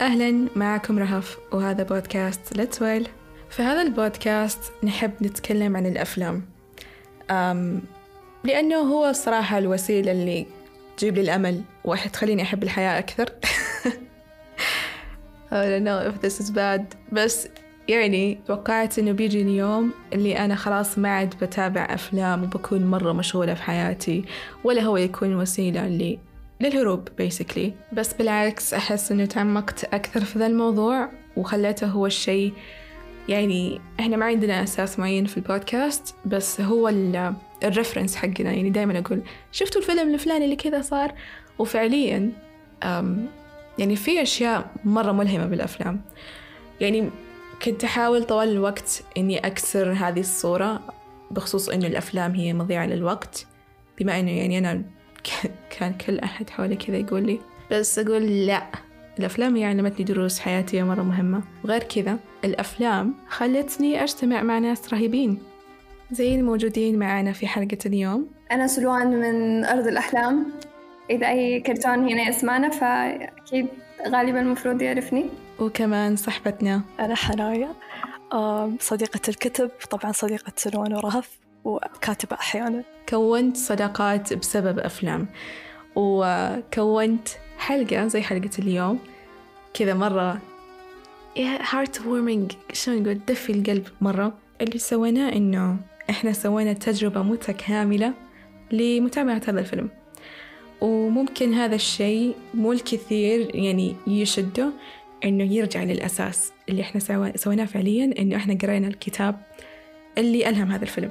أهلا معكم رهف وهذا بودكاست ليتس ويل في هذا البودكاست نحب نتكلم عن الأفلام. أم لأنه هو صراحة الوسيلة اللي تجيب لي الأمل وتخليني أحب الحياة أكثر. I don't know if this is bad بس يعني توقعت إنه بيجي يوم اللي أنا خلاص ما عاد بتابع أفلام وبكون مرة مشغولة في حياتي ولا هو يكون وسيلة اللي للهروب basically. بس بالعكس أحس إنه تعمقت أكثر في ذا الموضوع وخليته هو الشيء يعني إحنا ما عندنا أساس معين في البودكاست بس هو ال reference حقنا. يعني دائما أقول شفتوا الفيلم الفلاني اللي كذا صار؟ وفعليا يعني في أشياء مرة ملهمة بالأفلام. يعني كنت أحاول طوال الوقت إني أكسر هذه الصورة بخصوص إنه الأفلام هي مضيعة للوقت بما إنه يعني أنا كان كل أحد حولي كذا يقول لي بس أقول لا الأفلام هي علمتني دروس حياتية مرة مهمة. وغير كذا الأفلام خلتني أجتمع مع ناس رهيبين زي الموجودين معنا في حلقة اليوم. أنا سلوان من أرض الأحلام. إذا أي كرتون هنا يسمعنا فأكيد غالبا المفروض يعرفني. وكمان صاحبتنا أنا حنايا صديقة الكتب طبعا صديقة سلوان ورهف. وكاتبة أحيانا. كونت صداقات بسبب أفلام. وكونت حلقة زي حلقة اليوم. كذا مرة. heartwarming شلون نقول؟ دفي القلب مرة. اللي سويناه إنه إحنا سوينا تجربة متكاملة لمتابعة هذا الفيلم. وممكن هذا الشيء مو الكثير يعني يشده إنه يرجع للأساس اللي إحنا سويناه فعليا إنه إحنا قرينا الكتاب. اللي ألهم هذا الفيلم.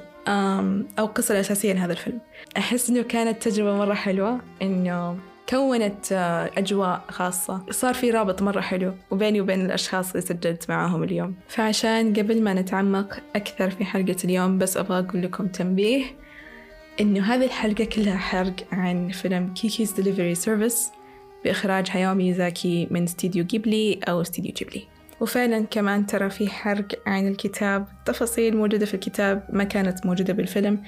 أو القصة الأساسية لهذا الفيلم. أحس إنه كانت تجربة مرة حلوة. إنه كونت أجواء خاصة. صار في رابط مرة حلو وبيني وبين الأشخاص اللي سجلت معاهم اليوم. فعشان قبل ما نتعمق أكثر في حلقة اليوم بس أبغى أقول لكم تنبيه إنه هذه الحلقة كلها حرق عن فيلم Kiki's Delivery Service بإخراج هاياو ميازاكي من استديو جيبلي أو استديو جيبلي. وفعلا كمان ترى في حرق عن الكتاب. تفاصيل موجودة في الكتاب ما كانت موجودة بالفيلم.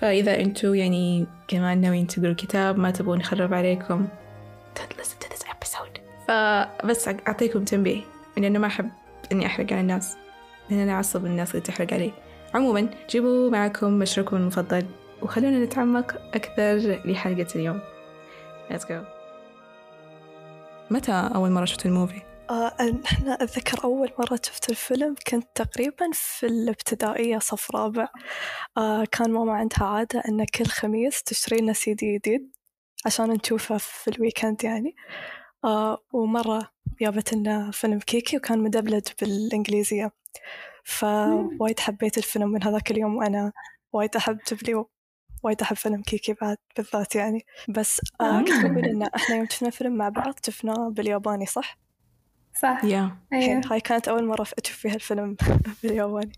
فإذا أنتوا يعني كمان ناويين تقروا الكتاب ما تبغون نخرب عليكم. Don't listen to this episode. فبس أعطيكم تنبيه. إن أنا ما أحب إني أحرق على الناس. لأن أنا أعصب الناس اللي تحرق علي. عموما جيبوا معكم مشروبكم المفضل. وخلونا نتعمق أكثر لحلقة اليوم. Let's go. متى أول مرة شفت ال movie؟ آه أنا أتذكر أول مرة شفت الفيلم كنت تقريبا في الابتدائية صف رابع. آه كان ماما عندها عادة أن كل خميس تشتري لنا سي دي جديد عشان نشوفه في ال weekend يعني. آه ومرة جابت لنا فيلم كيكي وكان مدبلج بالإنجليزية. فوايد حبيت الفيلم من هذاك اليوم وأنا وايد أحب جيبلي وايد أحب فيلم كيكي بعد بالذات يعني. بس آه كنت بقول إن إحنا يوم شفنا فيلم مع بعض شفناه بالياباني صح؟ صح yeah. أيوه. هاي كانت أول مرة أشوف فيها الفيلم بالياباني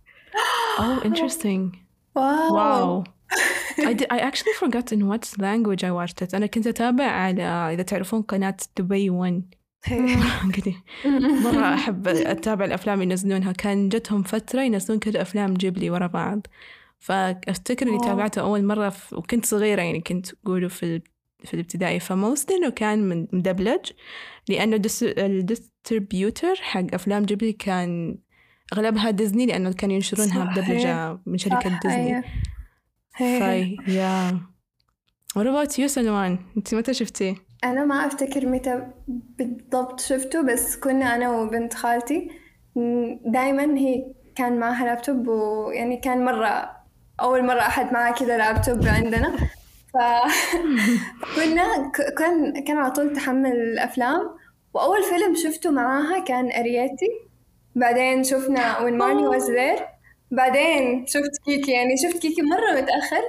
Oh, interesting. واو Wow. I, did, I actually forgot in what language I watched it. أنا كنت أتابع على إذا تعرفون قناة دبي 1 مرة أحب أتابع الأفلام ينزلونها كان جتهم فترة ينزلون كل أفلام جيبلي ورا بعض فأفتكر إني واو. تابعته أول مرة في وكنت صغيرة يعني كنت أقوله في ال- في الابتدائي ف most إنه كان من مدبلج لأنه ال distributor حق أفلام جيبلي كان أغلبها ديزني لأنه كانوا ينشرونها صح، بدبلجة من شركة صح، ديزني. فاي yeah What about you سلمان؟ أنت متى شفتيه؟ أنا ما أفتكر متى بالضبط شفته بس كنا أنا وبنت خالتي دايما هي كان معها لابتوب ويعني كان مرة أول مرة أحد معاه كذا لابتوب عندنا فكنا كان كان على طول تحمل الأفلام. وأول فيلم شفته معاها كان أرياتي. بعدين شفنا When Marnie was there. بعدين شفت كيكي. يعني شفت كيكي مرة متأخر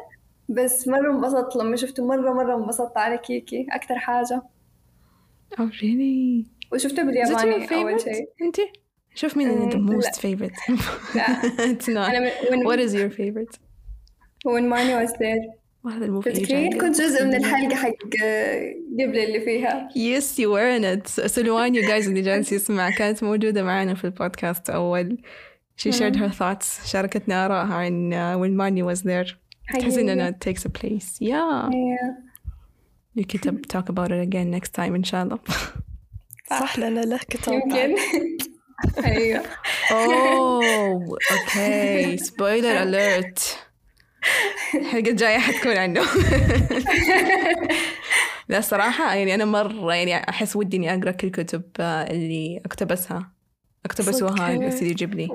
بس مرة انبسطت. لما شفته مرة مرة انبسطت على كيكي. أكتر حاجة. Oh really? وشفته بالياباني favorite? شيء. أنت؟ شوف مين اللي the أمم، most favorite. لا. It's not. What is your favorite؟ when Marnie was there. وهذا الموفي تذكرين كنت جزء من الحلقة حق جبلة اللي فيها. Yes you were in it. سلوان you guys اللي جالس يسمع كانت موجودة معنا في البودكاست أول. She shared her thoughts. شاركتنا آرائها عن uh, when Marnie was there. تحس إننا it takes a place. Yeah. أيوة. you could talk about it again next time إن شاء الله. صح لأنه له كتاب يمكن. أيوه. oh okay spoiler alert الحلقة الجاية حتكون عنه. لا صراحة يعني أنا مرة يعني أحس ودي إني أقرأ كل الكتب آه، اللي اقتبسها. اقتبسوها. استديو جيبلي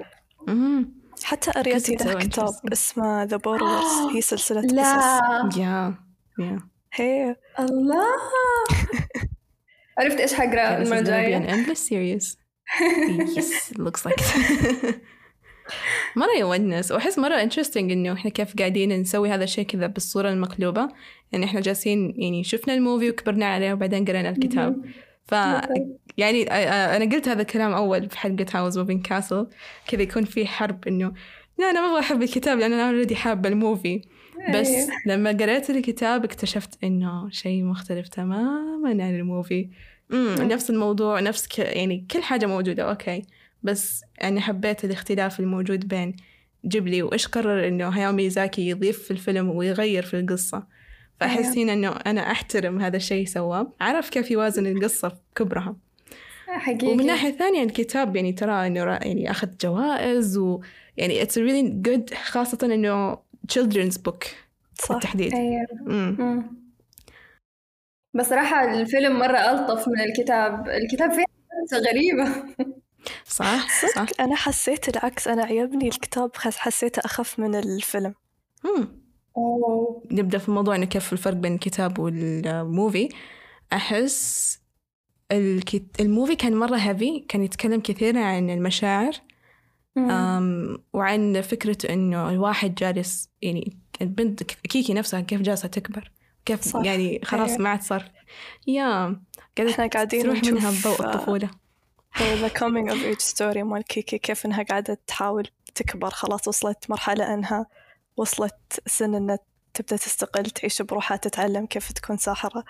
مهم. حتى قصته له كتاب. اسمه The Borrowers هي سلسلة قصص. لا يا يا هي. الله. عرفت إيش حقرأ المرة be an الجاية endless series. Yes it looks like it. مرة يونس وأحس مرة interesting إنه إحنا كيف قاعدين نسوي هذا الشيء كذا بالصورة المقلوبة. يعني إحنا جالسين يعني شفنا الموفي وكبرنا عليه وبعدين قرينا الكتاب. ف يعني أنا قلت هذا الكلام أول في حلقة هاوس موفينج كاسل كذا يكون في حرب إنه لا أنا ما أبغى أحب الكتاب لأن أنا already حابة ال movie. بس أيوه. لما قريت الكتاب اكتشفت إنه شيء مختلف تماما عن ال movie. نفس الموضوع نفس ك... يعني كل حاجة موجودة okay. بس أنا حبيت الاختلاف الموجود بين جيبلي وإيش قرر إنه هاياو ميازاكي يضيف في الفيلم ويغير في القصة. فأحس. هنا إنه أنا أحترم هذا الشيء سواه. عرف كيف يوازن القصة بكبرها. حقيقي. ومن ناحية ثانية الكتاب يعني ترى إنه يعني أخذ جوائز ويعني it's really good خاصة إنه children's book صح. بالتحديد. مم. مم. بصراحة الفيلم مرة ألطف من الكتاب. الكتاب فيه غريبة. صح صح أنا حسيت العكس أنا عجبني الكتاب حسيته أخف من الفيلم مم. أوه. نبدأ في موضوع إنه كيف الفرق بين الكتاب والموفي أحس الكت... الموفي كان مرة هيفي كان يتكلم كثير عن المشاعر. أم وعن فكرة إنه الواحد جالس يعني البنت كيكي نفسها كيف جالسة تكبر كيف صح. يعني خلاص أيوة. ما عاد صار يا قاعدة تروح منها ضوء الطفولة ذا coming of age story مال كيكي كيف إنها قاعدة تحاول تكبر خلاص وصلت مرحلة إنها وصلت سن إنها تبدأ تستقل تعيش بروحها تتعلم كيف تكون ساحرة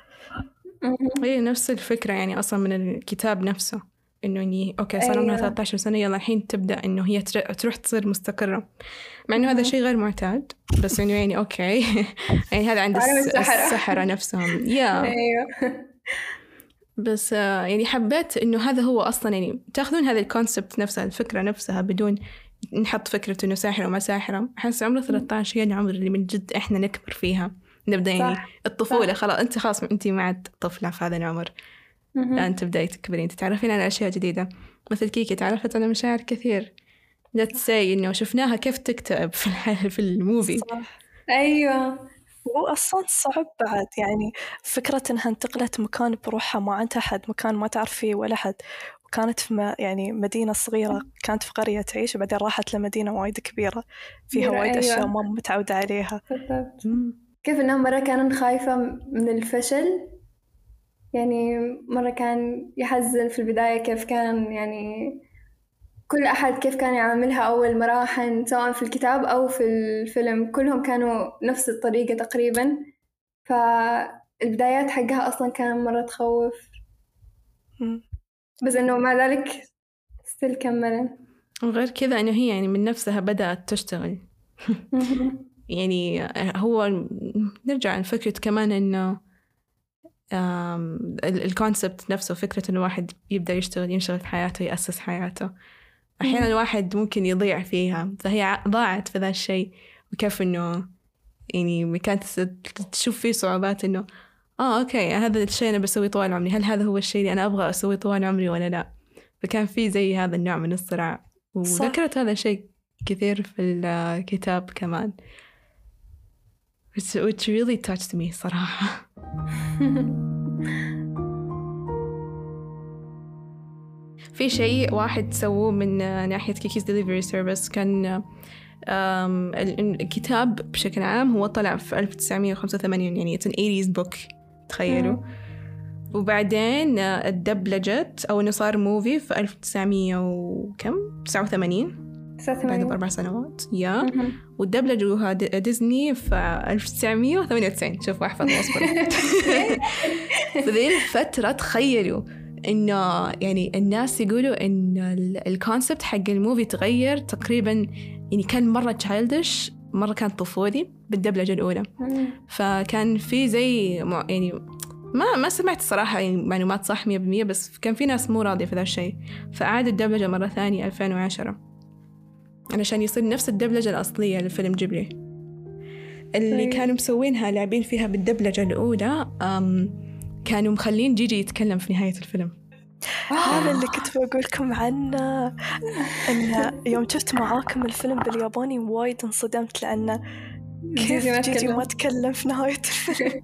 مم. هي نفس الفكرة يعني أصلا من الكتاب نفسه إنه يعني okay صار عمرها أيوة. 13 سنة يلا الحين تبدأ إنه هي تر- تروح تصير مستقرة مع إنه هذا. شيء غير معتاد بس إنه يعني okay يعني هذا عند عالم الس- السحرة. السحرة نفسهم yeah أيوه بس آه، يعني حبيت إنه هذا هو أصلا يعني تأخذون هذا ال concept نفسها الفكرة نفسها بدون نحط فكرة إنه ساحرة وما ساحرة. أحس عمر 13 هي العمر اللي من جد إحنا نكبر فيها. نبدأ يعني صح الطفولة. خلاص أنت خلاص أنت ما عاد طفلة في هذا العمر. مهم. الآن تبدأي تكبرين تتعرفين على أشياء جديدة. مثل كيكي تعرفت على مشاعر كثير. Let's say إنه شفناها كيف تكتئب في. في الموفي. صح. أيوه. هو أصلا صعب بعد يعني فكرة إنها انتقلت مكان بروحها ما عندها حد مكان ما تعرف فيه ولا حد. وكانت في م- يعني مدينة صغيرة كانت في قرية تعيش وبعدين راحت لمدينة وايد كبيرة. فيها وايد أشياء أيوة. ما متعودة عليها. بالضبط. كيف إنها مرة كانت خايفة من الفشل؟ يعني مرة كان يحزن في البداية كيف كان يعني كل أحد كيف كان يعاملها أول مراحل سواء في الكتاب أو في الفيلم كلهم كانوا نفس الطريقة تقريبا. فالبدايات حقها أصلا كان مرة تخوف. بس إنه مع ذلك ستيل كملت. وغير كذا إنه هي يعني من نفسها بدأت تشتغل. يعني هو نرجع لفكرة كمان إنه ال concept نفسه فكرة إنه الواحد يبدأ يشتغل ينشغل في حياته يأسس حياته. أحيانا الواحد ممكن يضيع فيها فهي ضاعت في ذا الشيء وكيف إنه يعني كانت تشوف فيه صعوبات إنه آه okay هذا الشيء أنا بسويه طوال عمري هل هذا هو الشيء اللي أنا أبغى أسويه طوال عمري ولا لا؟ فكان في زي هذا النوع من الصراع. وذكرت هذا الشيء كثير في الكتاب كمان. Which really touched me صراحة. في شيء واحد سووه من ناحية Kiki's Delivery Service كان الكتاب بشكل عام هو طلع في 1985 يعني it's an 80s book. تخيلوا. وبعدين آه، اتدبلجت أو إنه صار movie في 1900 وكم؟ 89 بعد بأربع سنوات. yeah ودبلجوها دي- ديزني في 1998 شوف أحفظ واصبر في ذي الفترة تخيلوا. إنه يعني الناس يقولوا ال- ال concept حق ال movie تغير تقريبا يعني كان مرة childish مرة كان طفولي بالدبلجة الأولى. فكان في زي يعني ما ما سمعت صراحة يعني معلومات صح مية بالمية بس كان في ناس مو راضية في ذا الشيء. فأعاد الدبلجة مرة ثانية 2010 علشان يصير نفس الدبلجة الأصلية لفيلم جيبلي. اللي طيب. كانوا مسوينها لاعبين فيها بالدبلجة الأولى أم كانوا مخلين جيجي يتكلم في نهاية الفيلم هذا اللي كنت بقولكم عنه إن يوم شفت معاكم الفيلم بالياباني وايد انصدمت لأنه كيف جيجي ما تكلم. في نهاية الفيلم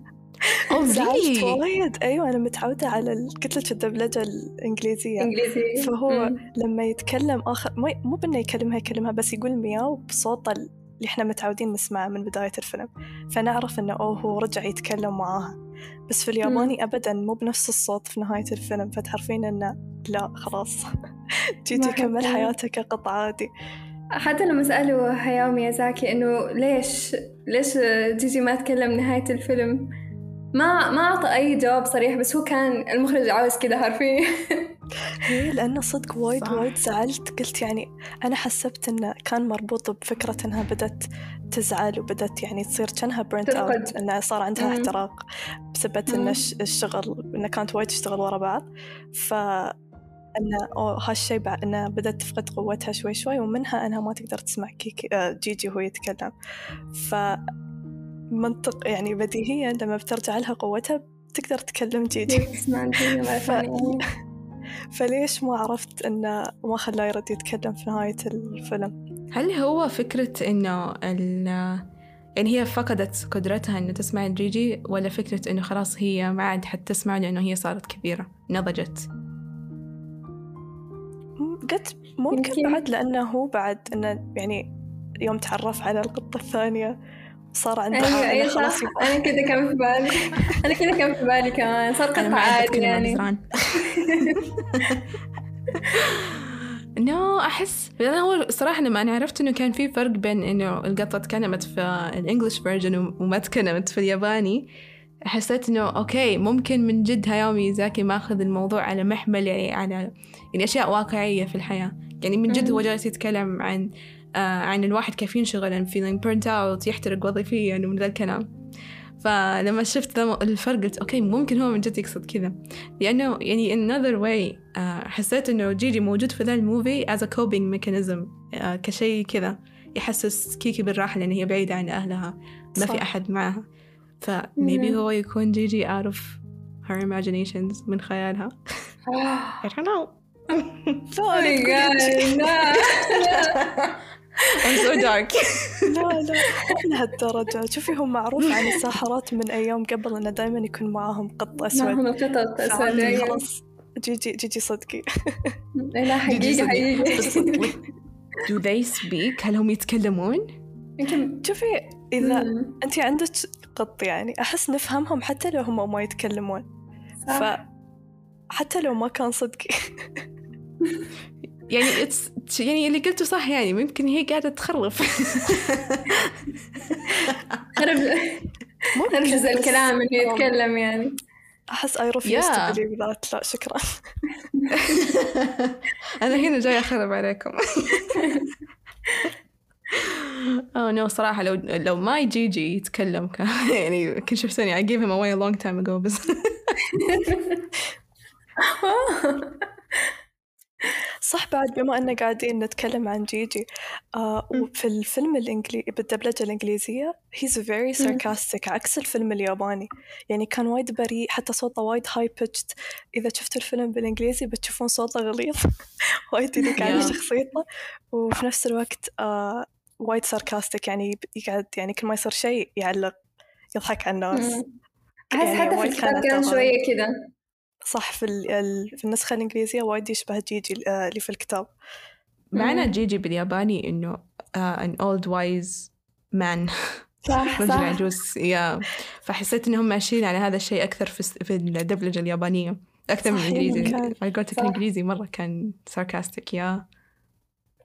أوه زعلت؟ وايد أيوه أنا متعودة على ال- قلت لك الدبلجة الإنجليزية إنجليزي فهو مم. لما يتكلم اخر مو مو بأنه يكلمها يكلمها بس يقول مياو بصوته اللي إحنا متعودين نسمعه من بداية الفيلم فنعرف إنه أوه هو رجع يتكلم معاها. بس في الياباني ابدا مو بنفس الصوت في نهاية الفيلم فتعرفين إنه لا خلاص. جيجي ما كمل حكى. حياته كقط عادي. حتى لما سألوا هياو ميازاكي إنه ليش ليش جيجي ما تكلم نهاية الفيلم؟ ما ما أعطى أي جواب صريح بس هو كان المخرج عاوز كذا حرفيا هي لأنه صدق وايد. وايد زعلت قلت يعني أنا حسبت إنه كان مربوط بفكرة إنها بدت تزعل وبدت يعني تصير كأنها برنت. أوت إنه صار عندها مم. احتراق بسبب إن مم. الش- الشغل إنه كانت وايد تشتغل ورا بعض ف إنه أوه هالشي بعد إنه بدأت تفقد قوتها شوي شوي ومنها إنها ما تقدر تسمع كيكي آه، جيجي وهو يتكلم ف منطق يعني بديهيا لما بترجع لها قوتها بتقدر تكلم جيجي مرة ف-. فليش ما عرفت إنه ما خلاه يرد يتكلم في نهاية الفيلم هل هو فكرة إنه ال يعني هي فقدت قدرتها إنه تسمع جيجي ولا فكرة إنه خلاص هي ما عاد حتسمع لأنه هي صارت كبيرة نضجت قلت ممكن. بعد لأنه هو بعد إنه يعني يوم تعرف على القطة الثانية صار عنده أيوة حالة أيوة خلاص صح. أنا كذا كان في بالي. أنا كذا كان في بالي كمان. صار قطع عادي يعني. no أحس لأن هو صراحة لما أنا عرفت إنه كان في فرق بين إنه القطة تكلمت في ال English version وما تكلمت في الياباني حسيت إنه okay ممكن من جد هاياو ميازاكي ماخذ الموضوع على محمل يعني على يعني أشياء واقعية في الحياة. يعني من جد هو. جالس يتكلم عن عن الواحد كيف ينشغل feeling burnt out يحترق وظيفيا ومن ذا الكلام. فلما شفت ذا الفرق قلت okay ممكن هو من جد يقصد كذا. لأنه يعني another way آه حسيت إنه جيجي موجود في ذا ال movie as a coping mechanism آه كشيء كذا يحسس كيكي بالراحة لأن هي بعيدة عن أهلها ما في صح. أحد معها. ف maybe. هو يكون جيجي out of her imaginations من خيالها. I don't know. لا Oh لا لا I'm so dark. لا لا مو لهالدرجة شوفي هم معروف عن الساحرات من أيام قبل إنه دائما يكون معاهم قط أسود. معهم القطط أسود أيوة. خلاص. جيجي جيجي صدقي. لا جيجي حقيقة صدق. حقيقة بس do they speak? هل هم يتكلمون? يمكن. شوفي إذا. أنت عندك قط يعني أحس نفهمهم حتى لو هم ما يتكلمون. صح. ف حتى لو ما كان صدقي. يعني it's يعني اللي قلته صح يعني ممكن هي قاعدة تخرف. بس- الكلام إنه يتكلم يعني. أحس I refuse Yeah. لا شكرا. أنا هنا جاي أخرب عليكم. أو نو صراحة لو لو ما يجي يجي يتكلم كان يعني كنت شفتني gave him away a long time ago بس. صح بعد بما أننا قاعدين نتكلم عن جيجي آه وفي الفيلم الإنجليزي بالدبلجة الإنجليزية he's very sarcastic عكس الفيلم الياباني. يعني كان وايد بريء حتى صوته وايد هاي pitched إذا شفتوا الفيلم بالإنجليزي بتشوفون صوته غليظ. وايد يليق على. شخصيته. وفي نفس الوقت آه وايد sarcastic يعني يقعد يعني كل ما يصير شيء يعلق يضحك على الناس. مم. أحس يعني حتى في الكتاب كان شوية كذا صح في, في النسخة الإنجليزية وايد يشبه جيجي آه، اللي في الكتاب معنى. جيجي بالياباني إنه uh, an old wise man صح رجل صح عجوز يا فحسيت إنهم ماشيين على هذا الشيء أكثر في في الدبلجة اليابانية أكثر من الإنجليزي. على قولتك صح. الإنجليزي مرة كان sarcastic يا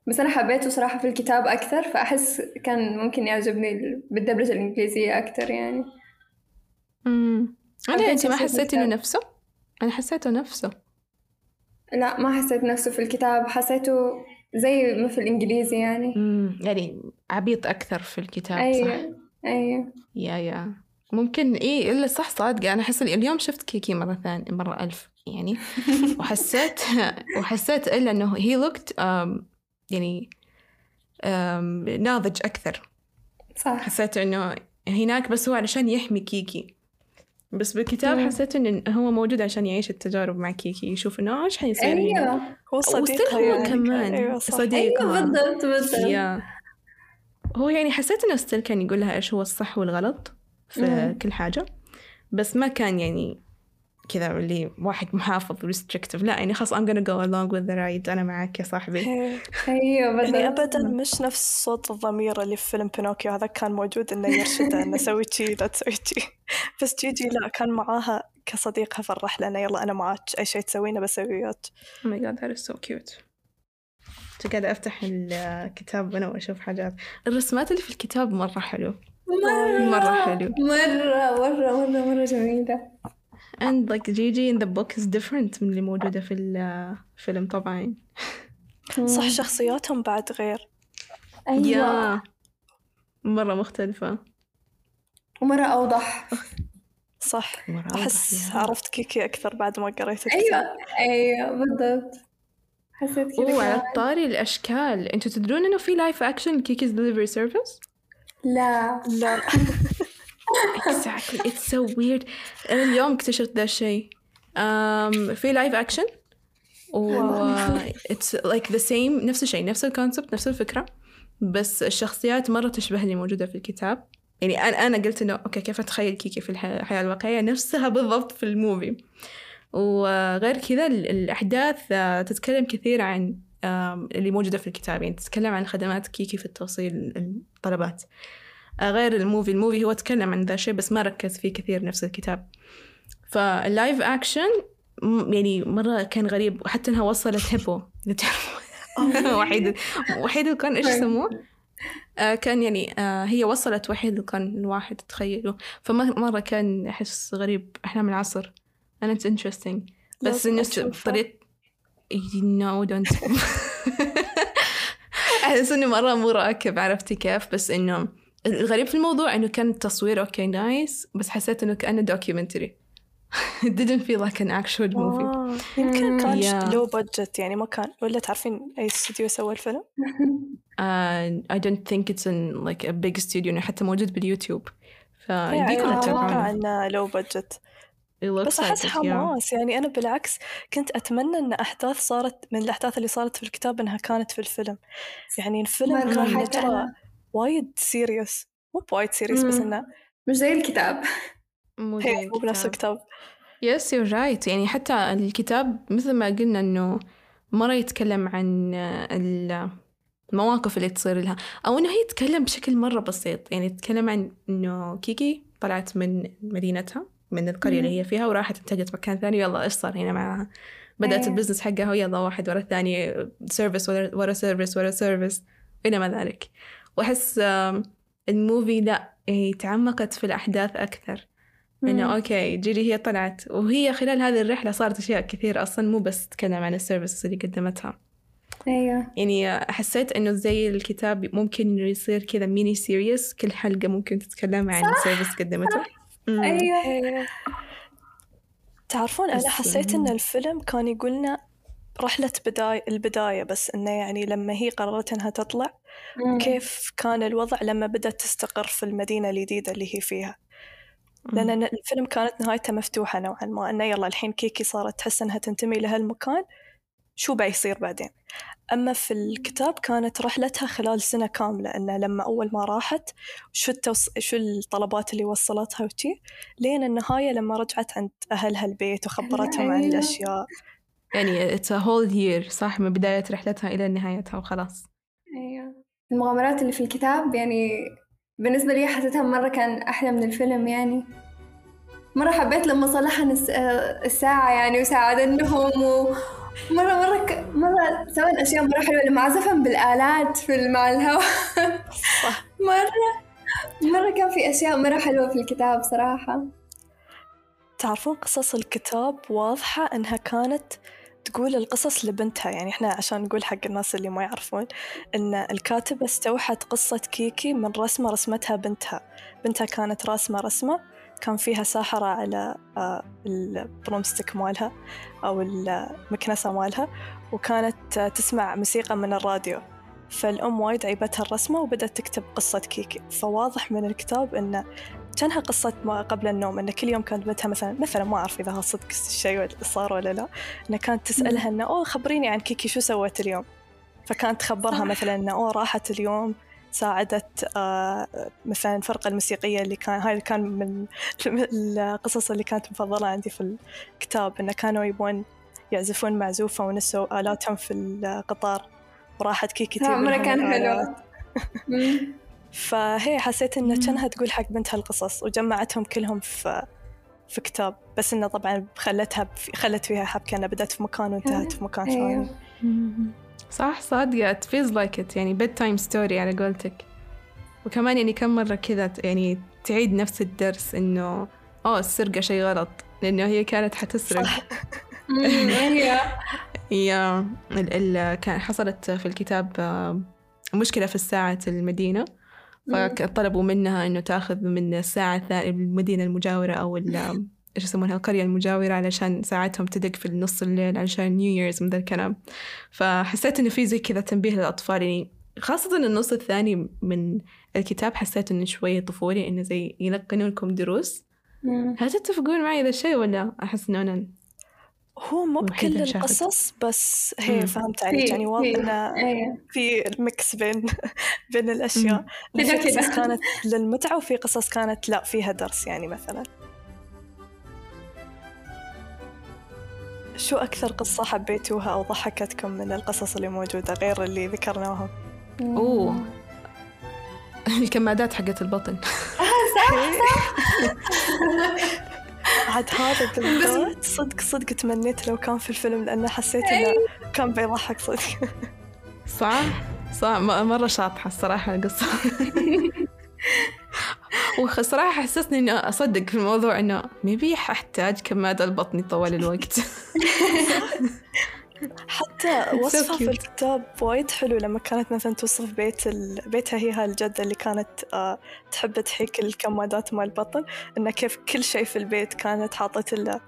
بس أنا حبيته صراحة في الكتاب أكثر فأحس كان ممكن يعجبني بالدبلجة الإنجليزية أكثر يعني أمم. أنا أنت ما حسيت إنه. نفسه؟ أنا حسيته نفسه. لا ما حسيت نفسه في الكتاب حسيته زي ما في الإنجليزي يعني. أمم، يعني عبيط أكثر في الكتاب صح؟ أيوة. أيوة يا يا. ممكن إيه إلا صح صادقة. أنا أحس اليوم شفت كيكي مرة ثانية مرة ألف يعني. وحسيت وحسيت إلا إنه هي لوكت يعني um, ناضج أكثر. صح. حسيت إنه هناك بس هو علشان يحمي كيكي. بس بالكتاب مم. حسيت إنه هو موجود عشان يعيش التجارب مع كيكي. يشوف إنه إيش حيصير هنا أيوه. هو صديقها هو يعني كمان. أيوة. صديقها أيوه بالضبط بالضبط. yeah. هو يعني حسيت إنه still كان يقول لها إيش هو الصح والغلط في مم. كل حاجة. بس ما كان يعني كذا اللي واحد محافظ restrictive لا يعني خلاص I'm gonna go along with the ride. أنا معك يا صاحبي. بالضبط يعني ابدا مش نفس صوت الضمير اللي في فيلم بينوكيو. هذا كان موجود إنه يرشدها إنه سوي شي لا تسوي شي. بس جيجي لا كان معاها كصديقها في الرحلة. انه يلا أنا معاك. أي شيء تسوينه بسويه وياك Oh my god that is so cute. قاعدة أفتح الكتاب وأنا وأشوف حاجات. الرسمات اللي في الكتاب مرة حلو. مرة مرة حلو. مرة مرة مرة مرة جميلة. And like Gigi in the book is different من اللي موجودة في الفيلم طبعا. صح شخصياتهم بعد غير. أيوه. يا مرة مختلفة. ومرة أوضح. صح. مرة أوضح أحس yeah. عرفت كيكي أكثر بعد ما قريت الكتاب. أيوه. أيوه بالضبط. حسيت كذا أوه على كمان. الطاري الأشكال. أنتوا تدرون إنه في live action Kiki's Delivery Service لا. لا. exactly. It's so weird. أنا اليوم اكتشفت ذا الشيء. Um, في live action و it's like the same نفس الشيء نفس ال concept نفس الفكرة. بس الشخصيات مرة تشبه اللي موجودة في الكتاب. يعني أنا أنا قلت إنه okay كيف أتخيل كيكي في الح- الحياة الواقعية؟ نفسها بالضبط في ال movie. وغير كذا ال- الأحداث آه، تتكلم كثير عن اللي موجودة في الكتاب. يعني تتكلم عن خدمات كيكي في التوصيل الطلبات غير ال movie. ال movie هو تكلم عن ذا الشيء بس ما ركز فيه كثير نفس الكتاب. فاللايف أكشن م- يعني مرة كان غريب. وحتى إنها وصلت هيبو. وحيد وحيد القرن إيش يسموه؟ آه كان يعني آه هي وصلت وحيد القرن الواحد تخيلوا. فمرة كان أحس غريب. أحلام العصر. And it's interesting. بس أشوفها. طريقة no don't. أحس إنه مرة مو راكب عرفتي كيف؟ بس إنه الغريب في الموضوع إنه كان التصوير okay nice بس حسيت إنه كأنه documentary it didn't feel like an actual movie آه. يمكن كان Yeah. low budget يعني ما كان ولا تعرفين أي استوديو سوى الفيلم uh, I don't think it's in like a big studio إنه حتى موجود باليوتيوب يعني فيديكم أتوقع إنه low budget بس like أحس it, yeah. حماس يعني أنا بالعكس كنت أتمنى إن أحداث صارت من الأحداث اللي صارت في الكتاب إنها كانت في الفيلم يعني الفيلم كان. وايد serious مو بوايد serious بس. إنه مش زي الكتاب. مو زي مو بنفس الكتاب. Yes you're right. يعني حتى الكتاب مثل ما قلنا إنه مرة يتكلم عن ال- المواقف اللي تصير لها. أو إنه هي تتكلم بشكل مرة بسيط. يعني تتكلم عن إنه كيكي طلعت من مدينتها من القرية اللي هي فيها وراحت انتقلت مكان ثاني يلا إيش صار هنا معاها بدأت أيوة. ال business حقها ويلا واحد ورا الثاني service ورا ورا service ورا service إلى ما ذلك. وأحس آم، ال movie لا هي تعمقت في الأحداث أكثر. إنه. okay جيجي هي طلعت. وهي خلال هذه الرحلة صارت أشياء كثير أصلا مو بس تتكلم عن ال services اللي قدمتها. أيوه. يعني حسيت إنه زي الكتاب ممكن انه يصير كذا mini series كل حلقة ممكن تتكلم عن service قدمته. أيوه. إيه. تعرفون أنا حسيت إن يعني- الفيلم كان يقولنا رحلة بداية البداية بس إنه يعني لما هي قررت إنها تطلع مم. كيف كان الوضع لما بدأت تستقر في المدينة الجديدة اللي هي فيها لأن الفيلم كانت نهايته مفتوحة نوعا ما إنه يلا الحين كيكي صارت تحس إنها تنتمي لهالمكان شو بيصير بعدين أما في الكتاب كانت رحلتها خلال سنة كاملة إنه لما أول ما راحت شو التوص... شو الطلبات اللي وصلتها وشي لين النهاية لما رجعت عند أهلها البيت وخبرتهم عن أيوة. الأشياء يعني it's a whole year صح؟ من بداية رحلتها إلى نهايتها وخلاص. أيوه. المغامرات اللي في الكتاب يعني بالنسبة لي حسيتها مرة كان أحلى من الفيلم يعني. مرة حبيت لما صلحن الس- الساعة يعني وساعدنهم و مرة مرة ك... مرة سوى أشياء مرة حلوة لما عزفهم بالآلات في مع الهواء صح. مرة مرة كان في أشياء مرة حلوة في الكتاب صراحة. تعرفون قصص الكتاب واضحة إنها كانت تقول القصص لبنتها يعني إحنا عشان نقول حق الناس اللي ما يعرفون إن الكاتبة استوحت قصة كيكي من رسمة رسمتها بنتها. بنتها كانت راسمة رسمة كان فيها ساحرة على آه، البرومستيك مالها أو المكنسة مالها وكانت تسمع موسيقى من الراديو. فالأم وايد عيبتها الرسمة وبدأت تكتب قصة كيكي. فواضح من الكتاب إنه كانها قصة ما قبل النوم إن كل يوم كانت بنتها مثلا مثلا ما أعرف إذا صدق الشيء صار ولا لا. إنه كانت تسألها إنه أوه خبريني عن كيكي شو سوت اليوم؟ فكانت تخبرها مثلا إنه أوه راحت اليوم ساعدت آه مثلا الفرقة الموسيقية اللي كان هاي كان من القصص اللي كانت مفضلة عندي في الكتاب إنه كانوا يبون يعزفون معزوفة ونسوا آلاتهم في القطار وراحت كيكي تجيب كان حلو فهي حسيت إنه كانها تقول حق بنتها القصص وجمعتهم كلهم في في كتاب. بس إنه طبعا خلتها خلت فيها حبكة إنها بدأت في مكان وانتهت في مكان ثاني. صح صادقة. It feels like it. يعني bedtime story على قولتك. وكمان يعني كم مرة كذا يعني تعيد نفس الدرس إنه أوه السرقة شيء غلط. لأنه هي كانت حتسرق. هي. هي كان حصلت في الكتاب آه، مشكلة في الساعة المدينة. فطلبوا منها إنه تأخذ من الساعة الثانية المدينة المجاورة أو إيش يسمونها القرية المجاورة علشان ساعتهم تدق في النص الليل علشان نيو ييرز من ذا الكلام. فحسيت إنه في زي كذا تنبيه للأطفال يعني خاصة النص الثاني من الكتاب حسيت إنه شوية طفولي إنه زي يلقنون لكم دروس هل تتفقون معي ذا الشيء ولا أحس إنه أنا هو مو بكل القصص بس هي فهمت عليك يعني واضح إنه إيه. في mix بين بين الأشياء. في قصص كانت للمتعة وفي قصص كانت لا فيها درس يعني مثلا. شو أكثر قصة حبيتوها أو ضحكتكم من القصص اللي موجودة غير اللي ذكرناهم؟ أوه. الكمادات حقت البطن. آه صح صح. عاد هذا بالذات صدق صدق تمنيت لو كان في الفيلم لأنه حسيت إنه أيوه. كان بيضحك صدق. صح؟ صح. مرة شاطحة الصراحة القصة. وصراحة حسسني إني أصدق في الموضوع إنه ميبي أحتاج كمادة البطني طوال الوقت. حتى وصفها في الكتاب وايد حلو لما كانت مثلا توصف بيت ال... بيتها هي هالجدة اللي كانت آه تحب تحيك الكمادات مال البطن إنه كيف كل شيء في البيت كانت حاطت له.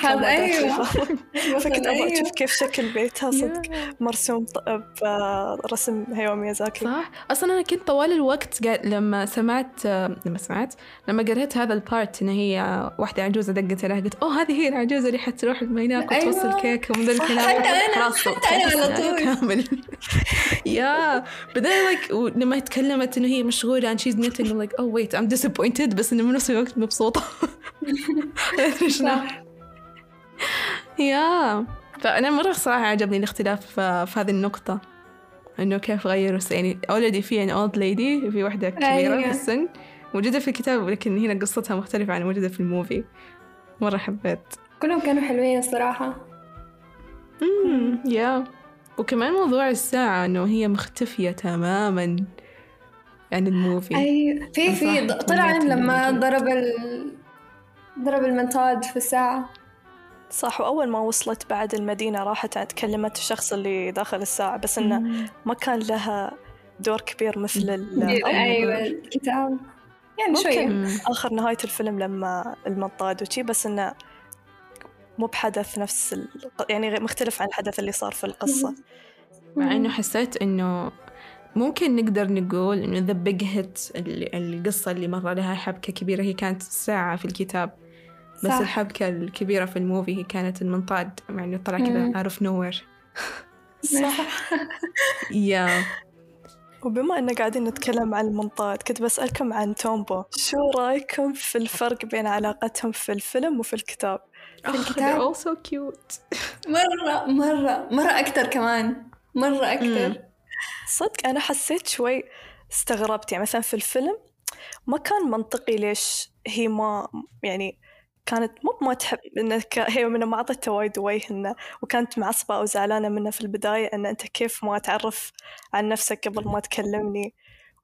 هذا أيوة. فكنت أبغى أشوف أيوة. كيف شكل بيتها صدق. مرسوم برسم هاياو ميازاكي. صح. أصلا أنا كنت طوال الوقت لما سمعت لما سمعت لما قريت هذا ال part إن هي واحدة عجوزة دقت عليها قلت أوه هذه هي العجوزة اللي حتروح أيوة. وتوصل كيك ومن ذا الكلام خلاص حتى أنا على طول. كامل. Yeah. بعدين like لما تكلمت إنه هي مشغولة عن she's knitting like oh wait I'm disappointed. بس إنه بنفس الوقت مبسوطة. صح. Yeah. فأنا مرة صراحة عجبني الاختلاف في هذه النقطة. إنه كيف غيروا يعني already في يعني old lady في واحدة كبيرة أيوة. في السن. موجودة في الكتاب لكن هنا قصتها مختلفة عن موجودة في ال movie. مرة حبيت. كلهم كانوا حلوين الصراحة. امم يا. وكمان موضوع الساعة إنه هي مختفية تماما عن الموفي. أي في في طلع لما ضرب ال... ضرب المنطاد في الساعة. صح وأول ما وصلت بعد المدينة راحت تكلمت الشخص اللي داخل الساعة بس إنه ما كان لها دور كبير مثل أيوة الكتاب. يعني شوية آخر نهاية الفيلم لما المنطاد وشي بس إنه مو بحدث نفس ال... يعني مختلف عن الحدث اللي صار في القصة. مع إنه حسيت إنه ممكن نقدر نقول إنه the big hit القصة اللي مرة لها حبكة كبيرة هي كانت ساعة في الكتاب. بس صح. الحبكة الكبيرة في ال movie هي كانت المنطاد مع إنه طلع كذا عارف نوير صح. Yeah وبما أننا قاعدين نتكلم عن المنطاد كنت بسألكم عن تومبو. شو رأيكم في الفرق بين علاقتهم في الفيلم وفي الكتاب؟ في الكتاب. oh, so cute. مرة مرة مرة أكثر كمان. مرة أكثر صدق أنا حسيت شوي استغربت. يعني مثلا في الفيلم ما كان منطقي ليش هي ما يعني كانت مو ما تحب إنك هي من ما اعطته وايد وجه إنه وكانت معصبة أو زعلانه منه في البداية إن أنت كيف ما تعرف عن نفسك قبل ما تكلمني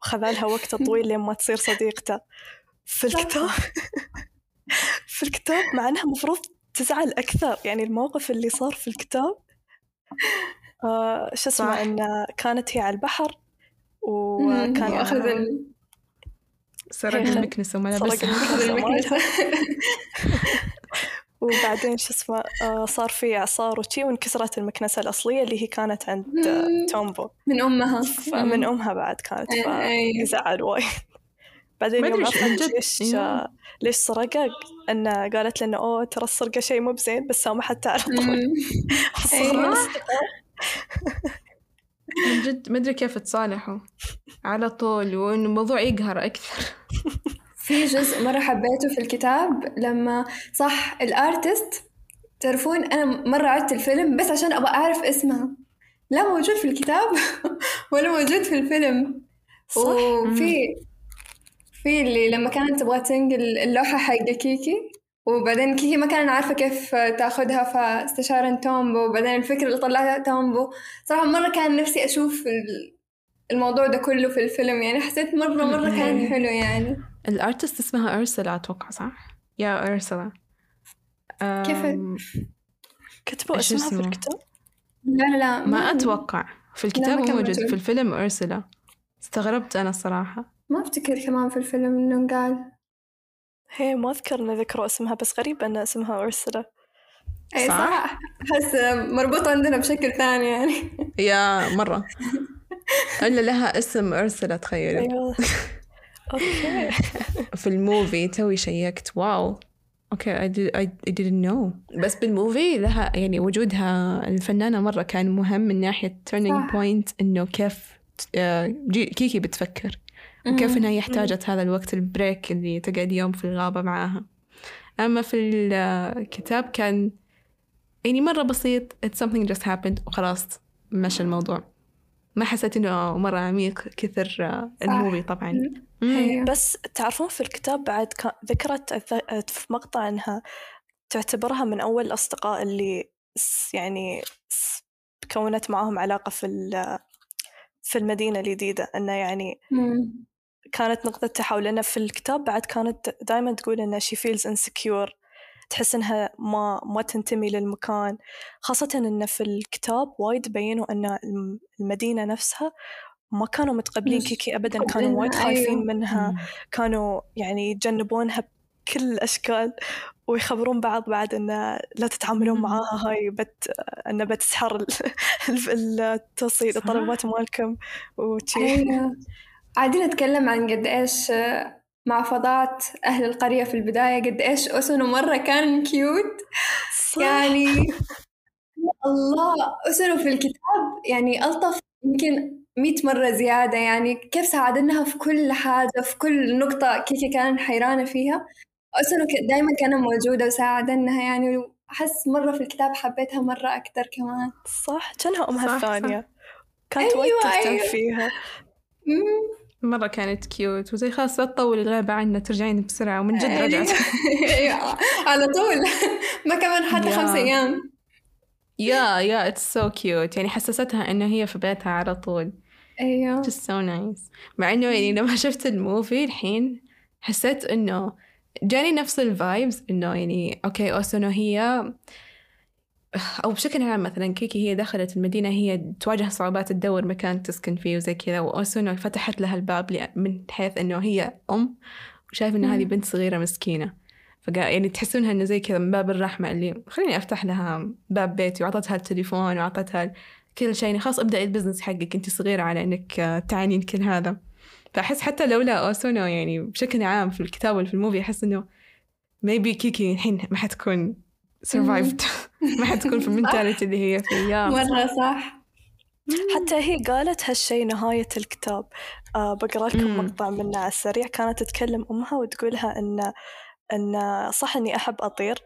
وخذالها وقت طويل لين ما تصير صديقته. في الكتاب في الكتاب مع إنها المفروض تزعل أكثر يعني الموقف اللي صار في الكتاب آه شو اسمه إنه كانت هي على البحر وكان اخذ سرق هي- المكنسة وما سرق لبسها المكنسة. وبعدين شو اسمه آه، صار في إعصار وشي وانكسرت المكنسة الأصلية اللي هي كانت عند آه،. تومبو من أمها فمن أمها بعد كانت أي. فيزعل وايد بعدين ما يوم عرفت من. ليش إيه. ليش سرقه إنه قالت إنه أوه ترى السرقة شيء مو بزين بس سامحته على من جد ما أدري كيف تصالحوا. على طول وإنه الموضوع يقهر أكثر. في جزء مرة حبيته في الكتاب لما صح الأرتست تعرفون أنا مرة عدت الفيلم بس عشان أبغى أعرف اسمها. لا موجود في الكتاب ولا موجود في الفيلم. صح؟ وفي في اللي لما كانت تبغى تنقل اللوحة حق كيكي. وبعدين كيكي ما كانت عارفة كيف تاخدها فاستشارت تومبو. وبعدين الفكرة اللي طلعها تومبو صراحة مرة كان نفسي أشوف ال- الموضوع ده كله في الفيلم. يعني حسيت مرة مرة كان حلو يعني. الأرتست اسمها أرسلا أتوقع صح؟ يا أرسلا. كيف؟ كتبوا اسمها في اسمه؟ الكتاب؟ لا لا لا ما أتوقع. في الكتاب ما مو كان موجود موجود. في الفيلم أرسلا. استغربت أنا الصراحة. ما أفتكر كمان في الفيلم إنه قال. هي ما أذكر إن ذكروا اسمها بس غريب أن اسمها أرسلا. أي صح؟ صح؟ أحس مربوط عندنا بشكل ثاني يعني. Yeah مرة. إلا لها اسم أرسلا تخيلي. أيوة. Okay. في ال movie توي شيكت. Wow. Okay I didn't know. بس بال movie لها يعني وجودها الفنانة مرة كان مهم من ناحية turning صح. point إنه كيف آه، جي- كيكي بتفكر. وكيف إنها هي احتاجت هذا الوقت ال break اللي تقعد يوم في الغابة معاها. أما في الكتاب كان يعني مرة بسيط it's something just happened وخلاص مشى الموضوع. ما حسيت إنه مرة عميق كثر ال movie طبعا. بس تعرفون في الكتاب بعد ذكرت في مقطع إنها تعتبرها من أول الأصدقاء اللي يعني كونت معاهم علاقة في ال- في المدينة الجديدة. إنه يعني مم. كانت نقطة تحول لأن في الكتاب بعد كانت دائما تقول إن she feels insecure تحس إنها ما ما تنتمي للمكان خاصة إن في الكتاب وايد بينوا إن الم- المدينة نفسها ما كانوا متقبلين كيكي أبدا كانوا وايد خايفين أيوة. منها كانوا يعني يتجنبونها بكل الأشكال ويخبرون بعض بعد إن لا تتعاملون. معاها هاي بت إن بتسحر ال- ال- التوصيل. الطلبات مالكم وشي أيوة قاعدين نتكلم عن قد إيش آه، معفضات أهل القرية في البداية قد إيش أسنو مرة كان كيوت صح. يعني يا الله أسنو في الكتاب يعني ألطف يمكن مئة مرة زيادة. يعني كيف ساعدناها في كل حاجة في كل نقطة كيكي كانت حيرانة فيها. أسنو دايما كانت موجودة وساعدناها يعني وأحس مرة في الكتاب حبيتها مرة أكتر كمان. صح كانها أمها الثانية. كانت أيوة، وايد تهتم أيوة. فيها. مم. مرة كانت كيوت وزي خلاص لا تطول الغيبة عنا ترجعين بسرعة ومن جد رجعت. أيوة على طول. ما كمان حتى. خمس أيام. yeah yeah it's so cute يعني حسستها إنه هي في بيتها على طول. أيوة. Just so nice. مع إنه يعني لما شفت ال movie الحين حسيت إنه جاني نفس ال vibes إنه يعني okay اوسونو هي أو بشكل عام مثلا كيكي هي دخلت المدينة هي تواجه صعوبات تدور مكان تسكن فيه وزي كذا واوسونو فتحت لها الباب من حيث إنه هي أم وشايف إنه هذه. بنت صغيرة مسكينة فقا يعني تحسونها إنه زي كذا من باب الرحمة اللي خليني أفتح لها باب بيتي وأعطتها التليفون وأعطتها كل شيء يعني خلاص ابدأ ال business حقك أنت صغيرة على إنك آه، تعانين كل هذا فأحس حتى لولا أوسونو يعني بشكل عام في الكتاب ولا في ال movie أحس إنه maybe كيكي الحين ما حتكون survived. ما حتكون في ال mentality اللي هي فيها مرة صح. حتى هي قالت هالشي نهاية الكتاب. آه بقرأ لكم. مقطع منه على السريع. كانت تتكلم أمها وتقولها إن إن صح إني أحب أطير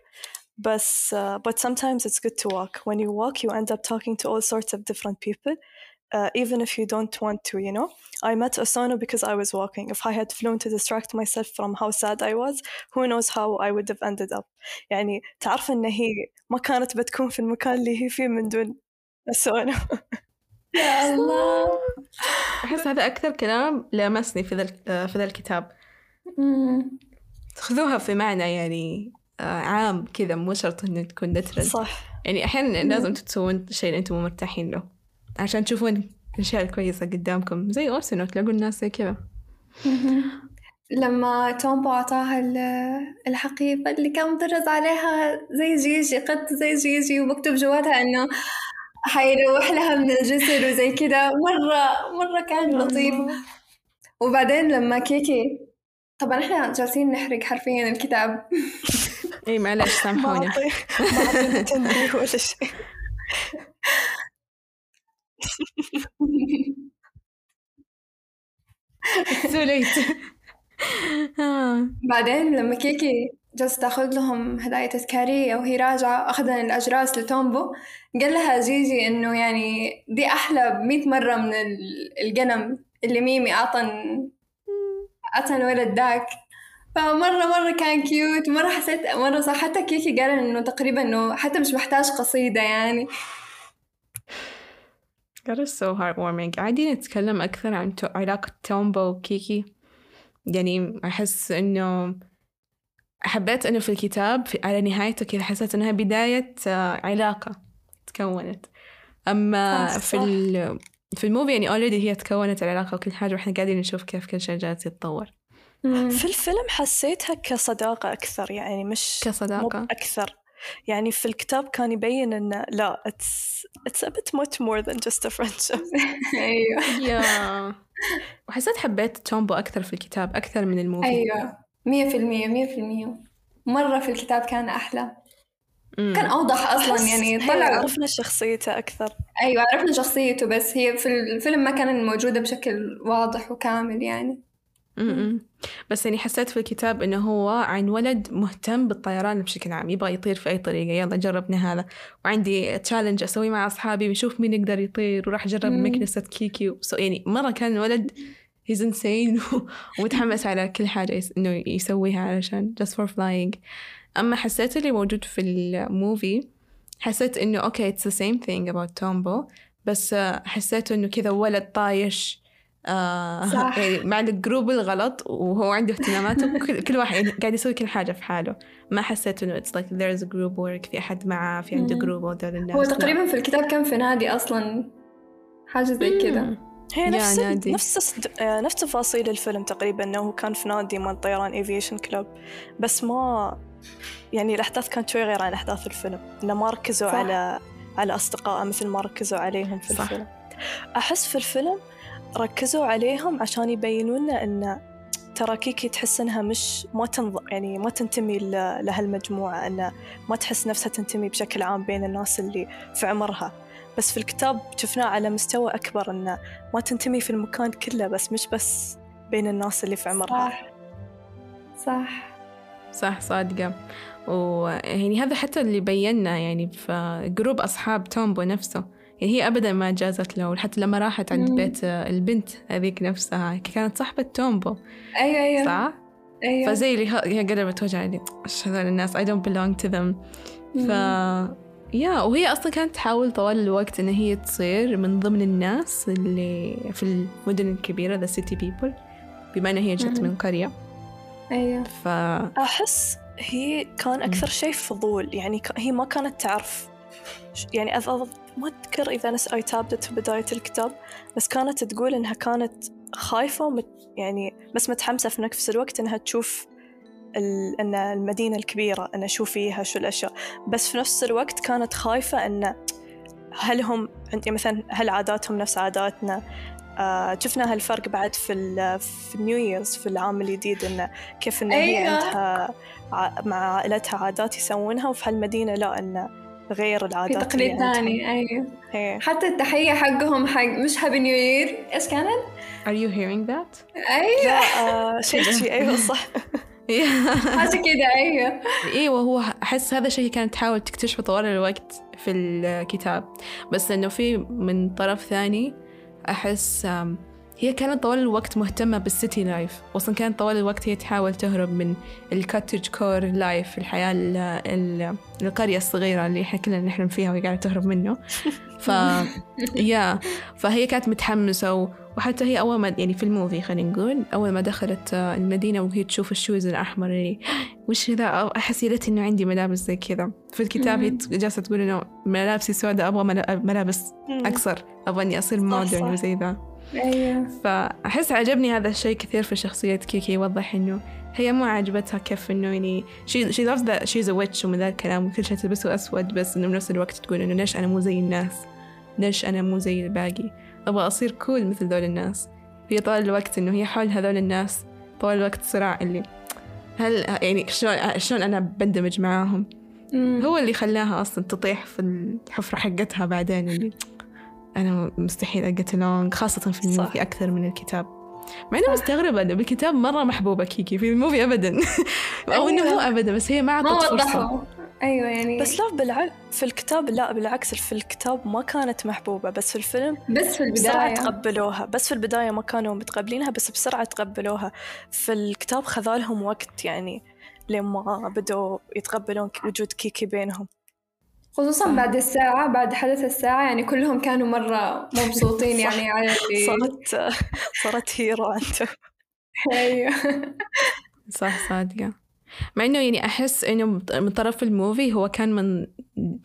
بس uh, but sometimes it's good to walk. When you walk you end up talking to all sorts of different people. Uh, even if you don't want to you know? I met Osono because I was walking. If I had flown to distract myself from how sad I was who knows how I would have ended up. يعني تعرف إن هي ما كانت بتكون في المكان اللي هي فيه من دون أسونو يا الله. أحس هذا أكثر كلام لمسني في ذا آه، في ذا الكتاب. خذوها في معنى يعني آه، عام كذا مو شرط إنه تكون literal صح. يعني أحيانا لازم تسوون شيء اللي أنتم مو مرتاحين له. عشان تشوفون الأشياء الكويسة قدامكم. زي أوسونو تلاقون الناس زي كذا. لما تومبو أعطاها ال- الحقيبة اللي كان مطرز عليها زي جيجي قط زي جيجي ومكتوب جواتها إنه حيروح لها من الجسر وزي كده مرة مرة كان لطيف. وبعدين لما كيكي طبعا إحنا جالسين نحرق حرفيا الكتاب. اي معلش أعطي ما ولا شيء. آه. بعدين لما كيكي جالسة تاخذ لهم هدايا تذكارية وهي راجعة أخذنا الأجراس لتومبو قال لها جيجي إنه يعني دي أحلى بمئة مرة من ال- القلم اللي ميمي أعطن أعطن الولد داك فمرة مرة كان cute مرة حسيت مرة صح. حتى كيكي قال إنه تقريبا إنه حتى مش محتاج قصيدة يعني. That is so heartwarming. عادي نتكلم أكثر عن تو- علاقة تومبو وكيكي. يعني أحس إنه حبيت إنه في الكتاب في على نهايته كذا حسيت إنها بداية آه، علاقة تكونت. أما صح، في. ال في ال movie يعني already هي تكونت العلاقة وكل حاجة وإحنا قاعدين نشوف كيف كل شيء جالس يتطور. في الفيلم حسيتها كصداقة أكثر يعني مش مو كصداقة أكثر يعني في الكتاب كان يبين إنه لا it's it's a bit much more than just a friendship. yeah. وحسيت حبيت تومبو أكثر في الكتاب أكثر من ال movie. مية في المية مية في المية. مرة في الكتاب كان أحلى. كان أوضح أصلا يعني طلع عرفنا شخصيته أكثر. أيوة عرفنا شخصيته بس هي في الفيلم ما كانت موجودة بشكل واضح وكامل يعني. م-م. بس يعني حسيت في الكتاب إنه هو عن ولد مهتم بالطيران بشكل عام يبغى يطير في أي طريقة يلا جربنا هذا وعندي تشالنج أسويه مع أصحابي ونشوف مين يقدر يطير وراح أجرب مم. مكنسة كيكي وسو يعني مرة كان الولد هيز انسين ومتحمس على كل حاجة يس... إنه يسويها علشان just for flying أما حسيت اللي موجود في ال movie حسيت إنه okay it's the same thing about تومبو بس حسيت إنه كذا ولد طايش آه صح. يعني مع ال group الغلط وهو عنده اهتماماته كل, كل واحد يعني قاعد يسوي كل حاجة في حاله ما حسيت إنه it's like there's a group work في أحد معاه في عنده. group وهذول الناس هو لا. تقريبا في الكتاب كان في نادي أصلا حاجة زي كذا. هي نفس نادي. نفس آه، نفس تفاصيل الفيلم تقريبا إنه كان في نادي مال طيران aviation club بس ما يعني الأحداث كانت شوي غير عن أحداث الفيلم إنه ما ركزوا صح. على على أصدقائه مثل ما ركزوا عليهم في صح. الفيلم أحس في الفيلم ركزوا عليهم عشان يبينوا لنا إن ترى كيكي تحس إنها مش ما تنض... يعني ما تنتمي ل... لهالمجموعة انه ما تحس نفسها تنتمي بشكل عام بين الناس اللي في عمرها. بس في الكتاب شفناه على مستوى أكبر إنه ما تنتمي في المكان كله بس مش بس بين الناس اللي في عمرها. صح. صح. صح صادقة. ويعني هذا حتى اللي بينا يعني في group أصحاب تومبو نفسه. يعني هي أبدا ما جازت له حتى لما راحت عند مم. بيت البنت هذيك نفسها كانت صاحبة تومبو. أيوة أيوة. صح؟ أيوة. فزي اللي هي قلبت وجهها اللي إيش هذول الناس؟ I don't belong to them. ف يا وهي أصلا كانت تحاول طوال الوقت إن هي تصير من ضمن الناس اللي في المدن الكبيرة the city people بما انها هي جت. من قرية. أيوة. ف أحس هي كان أكثر شيء فضول يعني هي ما كانت تعرف يعني ما أذكر إذا نس أي تابلت في بداية الكتاب بس كانت تقول إنها كانت خايفة ومت يعني بس متحمسة في نفس الوقت إنها تشوف ال... إن المدينة الكبيرة إن أشوف فيها شو الأشياء بس في نفس الوقت كانت خايفة إن هل هم يعني مثلا هل عاداتهم نفس عاداتنا آه شفنا هالفرق بعد في ال في النيو ييرز في العام الجديد إنه كيف إن هي أيوة. عندها ع- مع عائلتها عادات يسوونها وفي هالمدينة لا إنه غير في العادات اللي تقليد. ثاني أيوة. إيه. حتى التحية حقهم حق مش هابي نيو يير إيش كانت؟ are you hearing that? أيوة. لا آه شيء شيء أيوة صح. حاجة كده أيوة. أيوه هو أحس هذا الشيء كانت تحاول تكتشفه طوال الوقت في الكتاب. بس إنه في من طرف ثاني أحس هي كانت طوال الوقت مهتمة بال city life أصلا كانت طوال الوقت هي تحاول تهرب من ال cottagecore life الحياة ال ال القرية الصغيرة اللي إحنا كلنا نحلم فيها وهي قاعدة تهرب منه ف yeah فهي كانت متحمسة و... وحتى هي أول ما يعني في ال movie خلينا نقول أول ما دخلت آه، المدينة وهي تشوف ال shoes الأحمر اللي وش ذا أحس يا إنه عندي ملابس زي كذا في الكتاب هي. جالسة تقول إنه ملابسي سوداء أبغى ملا- ملابس. أقصر أبغى إني أصير modern. وزي ذا أيوه. فأحس عجبني هذا الشيء كثير في شخصية كيكي يوضح إنه هي مو عجبتها كيف إنه يعني she loves that she's a witch ومن ذا الكلام وكل شيء تلبسه أسود بس إنه بنفس الوقت تقول إنه ليش أنا مو زي الناس؟ ليش أنا مو زي الباقي؟ أبغى أصير cool مثل ذول الناس. هي طول الوقت إنه هي حول هذول الناس طول الوقت صراع اللي هل يعني شلون شلون أنا بندمج معاهم. هو اللي خلاها أصلا تطيح في الحفرة حقتها بعدين اللي أنا مستحيل ألقى لونج خاصة في ال movie صح. أكثر من الكتاب. مع إنه مستغربة إنه بالكتاب مرة محبوبة كيكي في ال movie أبدا. أو إنه مو أيوة. أبدا بس هي ما فرصة وضحوا. أيوه يعني. بس لا بالعكس في الكتاب لا بالعكس في الكتاب ما كانت محبوبة بس في الفيلم بس في بسرعة البداية. تقبلوها. بس في البداية ما كانوا متقبلينها بس بسرعة تقبلوها. في الكتاب خذالهم وقت يعني لما بدوا يتقبلون وجود كيكي بينهم. خصوصا بعد الساعة بعد حدث الساعة يعني كلهم كانوا مرة مبسوطين. يعني على صارت صارت هيرو عنده أيوه. صح صادقة. مع إنه يعني أحس إنه من طرف الموفي هو كان من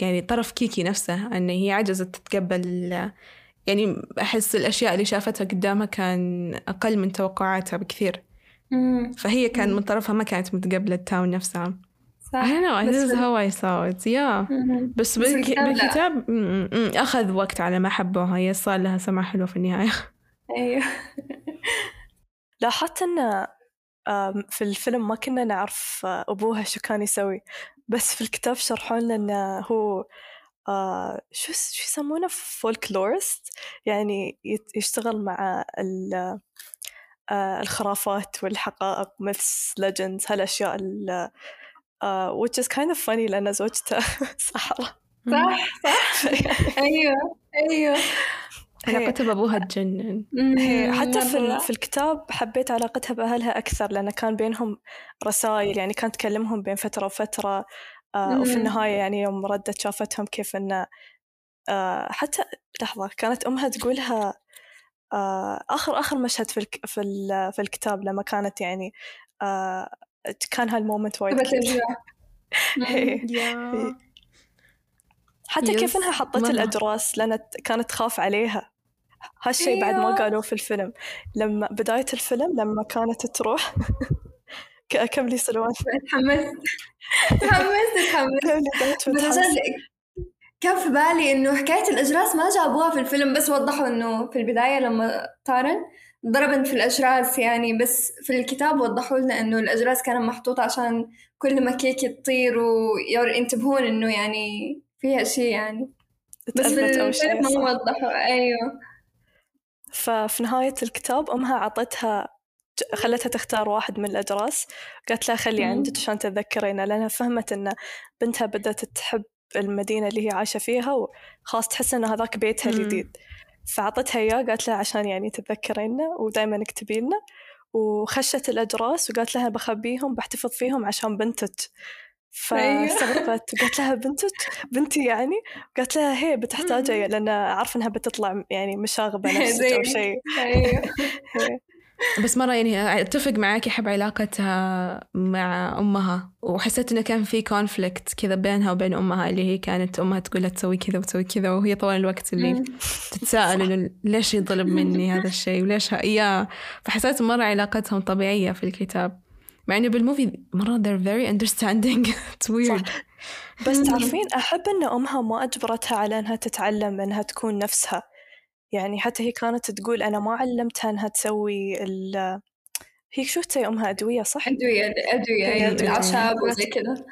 يعني طرف كيكي نفسه إن هي عجزت تتقبل يعني أحس الأشياء اللي شافتها قدامها كان أقل من توقعاتها بكثير. فهي كان من طرفها ما كانت متقبلة التاون نفسها. صح don't know this is how I saw it yeah. بس بس بالك... بالكتاب أخذ وقت على ما حبوها. هي صار لها سمعة حلوة في النهاية. أيوه. لاحظت إن آم، في الفيلم ما كنا نعرف آه، أبوها شو كان يسوي. بس في الكتاب شرحوا لنا إنه هو آه شو شو يسمونه؟ فولكلورست يعني يشتغل مع ال- آه الخرافات والحقائق myths legends هالأشياء آه which is kind of funny لأن زوجته سحرة صح صح. أيوه أيوه. علاقتها بأبوها تجنن حتى في. في الكتاب حبيت علاقتها بأهلها أكثر لأن كان بينهم رسائل يعني كانت تكلمهم بين فترة وفترة آه وفي. النهاية يعني يوم ردت شافتهم كيف إنه آه حتى لحظة كانت أمها تقولها آه آخر آخر مشهد في الك في, ال- في الكتاب لما كانت يعني آه كان هالمومنت وايد. يا. حتى كيف إنها حطت مرة. الأجراس لأن كانت تخاف عليها. هالشيء بعد ما. قالوه في الفيلم. لما بداية الفيلم لما كانت تروح. ك- كملي سلوان تحمست. تحمست تحمست. كان في بالي إنه حكاية الأجراس ما جابوها في الفيلم بس وضحوا إنه في البداية لما طارن ضربن في الأجراس يعني بس في الكتاب وضحوا لنا إنه الأجراس كانت محطوطة عشان كل ما كيكي تطير وينتبهون إنه يعني فيها شيء يعني بس في الفيلم. ما وضحوا أيوه ففي نهاية الكتاب أمها عطتها خلتها تختار واحد من الأجراس قالت لها خلي. عندك عشان تتذكرينه لأنها فهمت إن بنتها بدأت تحب المدينة اللي هي عايشة فيها وخلاص تحس إن هذاك بيتها. الجديد فعطتها إياه قالت لها عشان يعني تتذكرينه ودايما اكتبي لنا وخشت الأجراس وقالت لها بخبيهم بحتفظ فيهم عشان بنتك. أيوة. فاستغربت. قالت لها بنتك؟ بنتي يعني؟ قالت لها هي بتحتاجها لأن عارفة إنها بتطلع يعني مشاغبة نفسك أو زي- شيء. هي. بس مرة يعني أتفق معاك أحب علاقتها مع أمها وحسيت إنه كان في كونفليكت كذا بينها وبين أمها اللي هي كانت أمها تقول لها تسوي كذا وتسوي كذا وهي طول الوقت اللي. تتساءل إنه ليش يطلب مني هذا الشيء؟ وليش يا فحسيت مرة علاقتهم طبيعية في الكتاب. مع إنه بالموفي مرة they're very understanding. It's weird. صح. بس تعرفين أحب إن أمها ما أجبرتها على إنها تتعلم إنها تكون نفسها. يعني حتى هي كانت تقول أنا ما علمتها إنها تسوي ال هي شو تسوي أمها أدوية صح؟ أدوية أدوية هي يعني. الأعشاب وزي كذا.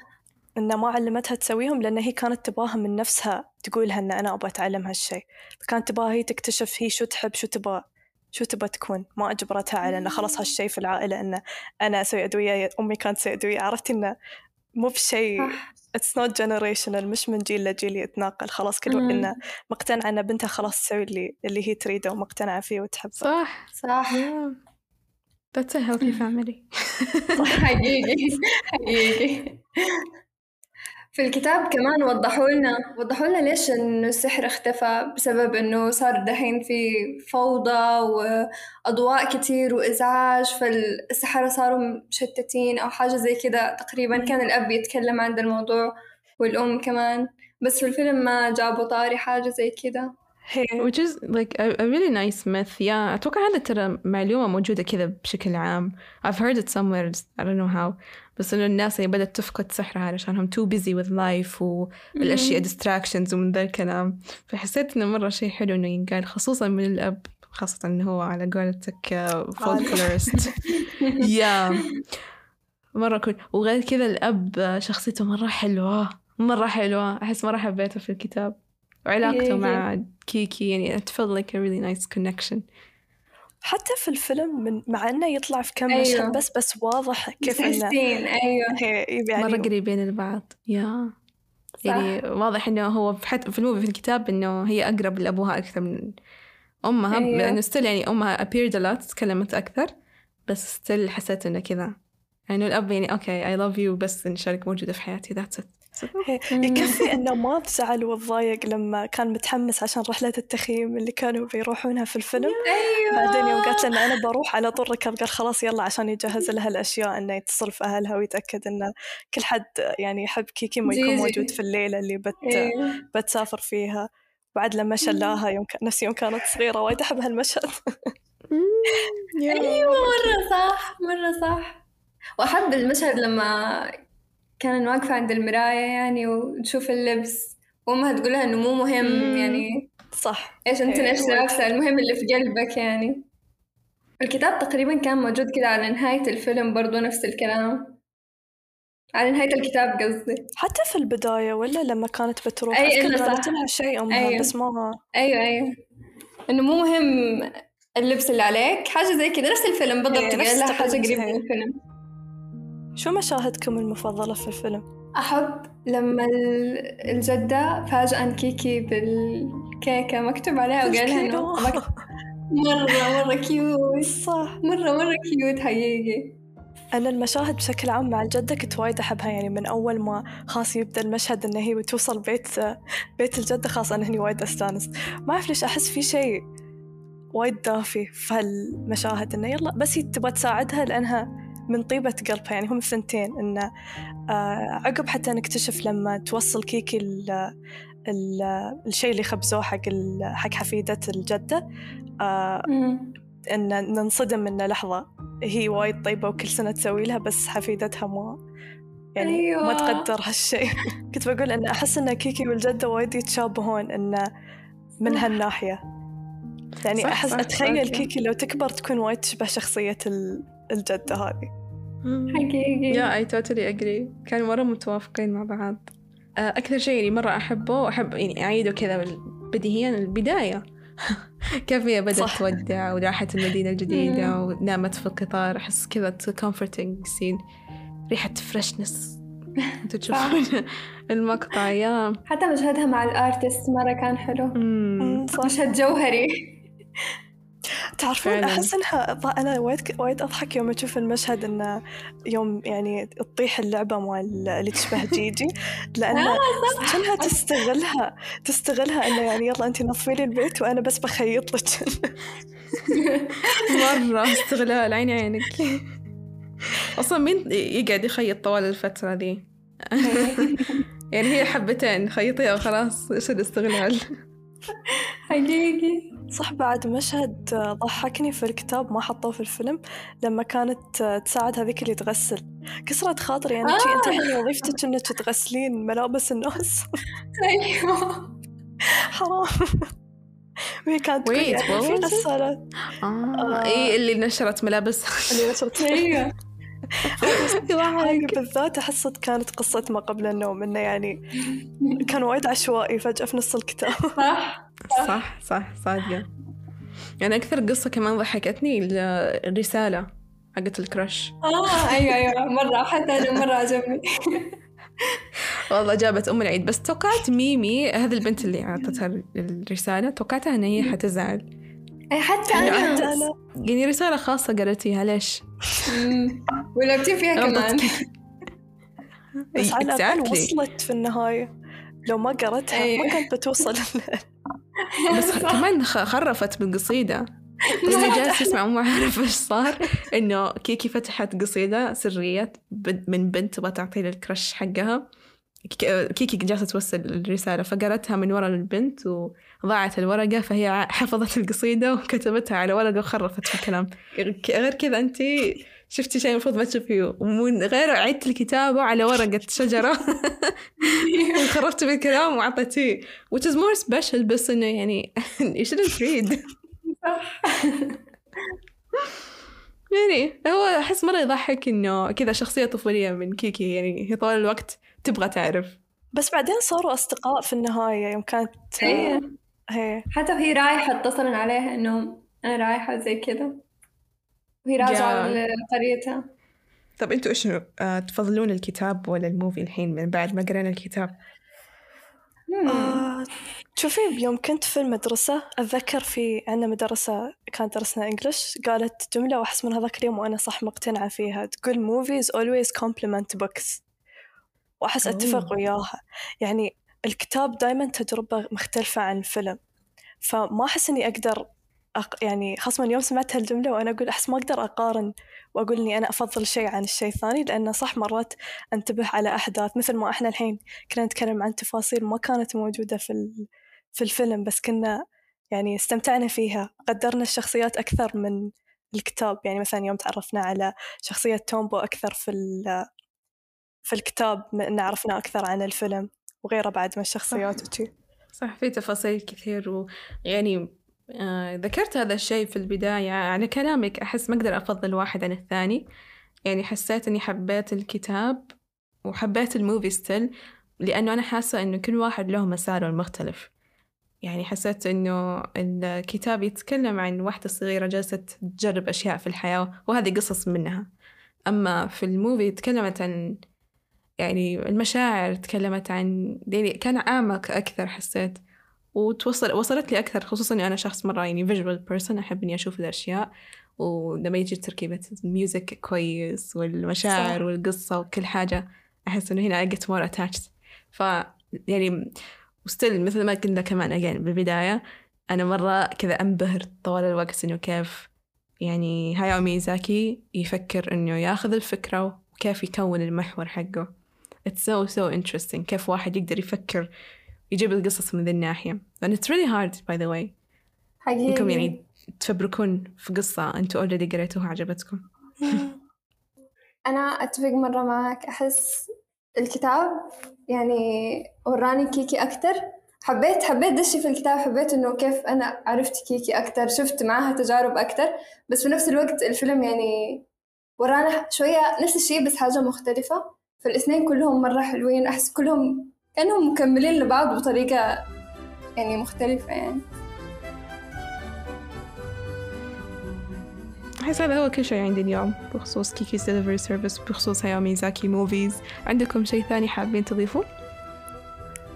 إنها ما علمتها تسويهم لأن هي كانت تباها من نفسها تقولها إن أنا أبغى أتعلم هالشيء. فكانت تباها هي تكتشف هي شو تحب شو تبغى شو تبغى تكون. ما أجبرتها على إنه خلاص هالشيء في العائلة إنه أنا أسوي أدوية أمي كانت تسوي أدوية. عرفتي إنه مو بشيء it's not generational مش من جيل لجيل يتناقل خلاص كل مم. إنه مقتنعة إن بنتها خلاص تسوي اللي اللي هي تريده ومقتنعة فيه وتحبه. صح. صح. That's a healthy family. حقيقي حقيقي. في الكتاب كمان وضحوا لنا وضحوا لنا ليش إنه السحر اختفى بسبب إنه صار دحين في فوضى وأضواء كتير وإزعاج فالسحرة صاروا مشتتين أو حاجة زي كده. تقريبا كان الأب يتكلم عن الموضوع والأم كمان بس في الفيلم ما جابوا طاري حاجة زي كده. هي which is like a, a really nice myth. Yeah أتوقع هذا ترى معلومة موجودة كذا بشكل عام. I've heard it somewhere I don't know how. بس إنه الناس يعني بدأت تفقد سحرها علشانهم too busy with life والأشياء distractions ومن ذا الكلام. فحسيت إنه مرة شيء حلو إنه ينقال خصوصا من الأب خاصة إنه هو على قولتك folklorist. Yeah. مرة كل وغير كذا الأب شخصيته مرة حلوة مرة حلوة. أحس مرة حبيته في الكتاب. وعلاقته مع كيكي يعني it felt like a really nice connection. حتى في الفيلم من مع إنه يطلع في كم أيوة. مشهد بس بس واضح كيف إنه أيوه يعني مرة قريبين لبعض yeah صح. يعني واضح إنه هو في حتى في ال movie في الكتاب إنه هي أقرب لأبوها أكثر من أمها أيوة. لأنه still يعني أمها appeared a lot تكلمت أكثر بس still حسيت إنه كذا يعني الأب يعني okay I love you بس إن شارك موجودة في حياتي that's it يكفي إنه ما تزعل وتضايق لما كان متحمس عشان رحلة التخييم اللي كانوا بيروحونها في الفيلم. أيوه بعدين يوم قالت له ان أنا بروح على طول ركض قال خلاص يلا عشان يجهز لها الأشياء إنه يتصل في أهلها ويتأكد إنه كل حد يعني يحب كيكي ما يكون. موجود في الليلة اللي بت أيوه. بتسافر فيها. بعد لما شلاها يوم كان نفس يوم كانت صغيرة وايد أحب هالمشهد. أيوه مرة صح مرة صح. وأحب المشهد لما كان واقفة عند المراية يعني وتشوف اللبس. وأمها تقول لها إنه مو مهم. يعني صح. إيش أنت إيه، إيش هو- لابسة؟ المهم اللي في قلبك يعني. الكتاب تقريبا كان موجود كده على نهاية الفيلم برضو نفس الكلام. على نهاية الكتاب قصدي. حتى في البداية ولا لما كانت بتروح؟ أي، إنه صح. قالت لها شيء أمها أيوة. بس ما أيوه أيوه. إنه مو مهم اللبس اللي عليك حاجة زي كده. نفس الفيلم بالضبط إيه، نفس لها حاجة قريبة من الفيلم. شو مشاهدكم المفضلة في الفيلم؟ أحب لما ال- الجدة فاجأة كيكي بالكيكة مكتوب عليها وقال لها إنه مرة مرة cute صح. مرة مرة cute حقيقي. أنا المشاهد بشكل عام مع الجدة كنت وايد أحبها يعني من أول ما خلاص يبدأ المشهد إن هي بتوصل بيت بيت الجدة خلاص أنا هني وايد أستانس ما أعرف ليش أحس في شيء وايد دافي في هالمشاهد إنه يلا بس هي تبغى تساعدها لأنها من طيبة قلبها يعني هم الثنتين إنه آه عقب حتى نكتشف لما توصل كيكي ال ال الشيء اللي خبزوه حق حق حفيدة الجدة آه إن ننصدم انه لحظة هي وايد طيبة وكل سنة تسوي لها بس حفيدتها ما يعني أيوة. ما تقدر هالشيء كنت بقول إن أحس إن كيكي والجدة وايد يتشابهون انه من صح. هالناحية يعني صح، أحس صح، أتخيل okay. كيكي لو تكبر تكون وايد تشبه شخصية ال- الجدة هذه. حقيقي. yeah I totally agree. كانوا مرة متوافقين مع بعض. آه، أكثر شيء يعني مرة أحبه وأحب يعني أعيده كذا بديهيا البداية. كيف هي بدأت. تودع وراحت المدينة الجديدة ونامت في القطار أحس كذا comforting scene ريحة freshness أنتوا تشوفون المقطع yeah حتى مشهدها مع ال artist مرة كان حلو. مشهد جوهري. تعرفون فعلاً. أحس إنها أنا وايد وايد أضحك يوم أشوف المشهد انه يوم يعني تطيح اللعبة مال اللي تشبه جيجي لأن كأنها تستغلها تستغلها إنه يعني يلا انت نظفي لي البيت وأنا بس بخيط لك. مرة استغلال عيني عينك. أصلا مين يقعد يخيط طوال الفترة ذي يعني هي حبتين خيطيها وخلاص إيش الاستغلال حقيقي. صح بعد مشهد ضحكني في الكتاب ما حطوه في الفيلم لما كانت تساعد هذيك اللي تغسل. كسرت خاطري يعني آه. أنت الحين وظيفتك انك تغسلين ملابس الناس. أيوه. حرام. وهي كانت في it? غسالة. آه. إيه اللي نشرت ملابس اللي نشرت. أيوه. بالذات أحس كانت قصة ما قبل النوم إنه يعني كان وايد عشوائي فجأة في نص الكتاب. صح صح. صح صادقة. يعني أكثر قصة كمان ضحكتني ال- الرسالة حقت الكراش. آه أيوه أيوه. مرة حتى أنا مرة عجبني. والله جابت أم العيد. بس توقعت ميمي هذه البنت اللي أعطتها الرسالة توقعتها إن هي حتزعل. حتى يعني أنا حتى أنا يعني رسالة خاصة قرأتيها ليش؟ ولعبتي فيها كمان؟ بس على Exactly. وصلت في النهاية. لو ما قرأتها أيوة. ما كانت بتوصل بس كمان خرفت بالقصيدة بس اللي جالس يسمع وما عارف إيش صار. إنه كيكي فتحت قصيدة سرية بد- من بنت تبغى تعطي للكرش حقها. كيكي جالسة توصل الرسالة فقرتها من ورا البنت وضاعت الورقة فهي حفظت القصيدة وكتبتها على ورقة وخرفت في الكلام. غير كذا أنت شفتي شيء المفروض ما تشوفيه. ومن غير عدت الكتابة على ورقة شجرة. وخرفت بالكلام وعطيتيه which is more special بس إنه يعني you shouldn't read. يعني هو أحس مرة يضحك إنه كذا شخصية طفولية من كيكي يعني هي طول الوقت تبغى تعرف. بس بعدين صاروا أصدقاء في النهاية يوم كانت هي. هي. حتى وهي رايحة اتصلن عليها إنه أنا رايحة زي كده وهي راجعة. لقريتها. طب أنتوا إيش آه تفضلون الكتاب ولا الموفي الحين من بعد ما قرينا الكتاب؟ آه، شوفي يوم كنت في المدرسة أتذكر في عندنا مدرسة كانت درسنا إنجلش قالت جملة وأحس من هذاك اليوم وأنا صح مقتنعة فيها. تقول movies always complement books. وأحس أتفق. وياها. يعني الكتاب دايما تجربة مختلفة عن الفيلم فما أحس إني أقدر أق... يعني خاصة من يوم سمعت هالجملة وأنا أقول أحس ما أقدر أقارن وأقول إني أنا أفضل شيء عن الشيء الثاني لأنه صح مرات أنتبه على أحداث. مثل ما إحنا الحين كنا نتكلم عن تفاصيل ما كانت موجودة في ال... في الفيلم بس كنا يعني استمتعنا فيها. قدرنا الشخصيات أكثر من الكتاب. يعني مثلا يوم تعرفنا على شخصية تومبو أكثر في ال... في الكتاب إن عرفنا أكثر عن الفيلم وغيره بعد من الشخصيات وشي. صح في تفاصيل كثير ويعني آه ذكرت هذا الشيء في البداية. على كلامك أحس ما أقدر أفضل واحد عن الثاني. يعني حسيت إني حبيت الكتاب وحبيت ال movie still لأنه أنا حاسة إنه كل واحد له مساره المختلف. يعني حسيت إنه الكتاب يتكلم عن واحدة صغيرة جالسة تجرب أشياء في الحياة وهذه قصص منها. أما في ال movie تكلمت عن يعني المشاعر تكلمت عن يعني كان أعمق أكثر حسيت وتوصل وصلت لي أكثر خصوصا إني أنا شخص مرة يعني visual person أحب إني أشوف الأشياء ولما يجي تركيبة ال music كويس والمشاعر صح. والقصة وكل حاجة أحس إنه هنا I get more attached ف يعني و still مثل ما قلنا كمان again بالبداية أنا مرة كذا أنبهر طوال الوقت إنه كيف يعني هاياو ميزاكي يفكر إنه ياخذ الفكرة وكيف يكون المحور حقه It's so so interesting كيف واحد يقدر يفكر يجيب القصص من ذي الناحية. And it's really hard by the way. حقيقي. إنكم يعني تفبركون في قصة أنتوا already قريتوها عجبتكم. أنا أتفق مرة معك أحس الكتاب يعني وراني كيكي أكتر. حبيت حبيت دشي في الكتاب. حبيت إنه كيف أنا عرفت كيكي أكتر. شفت معاها تجارب أكتر. بس في نفس الوقت الفيلم يعني ورانا شوية نفس الشيء بس حاجة مختلفة. فالإثنين كلهم مرة حلوين أحس كلهم كأنهم مكملين لبعض بطريقة يعني مختلفة يعني. أحس هذا هو كل شيء عندي اليوم بخصوص Kiki's delivery service بخصوص هاياو ميزاكي movies. عندكم شيء ثاني حابين تضيفوه؟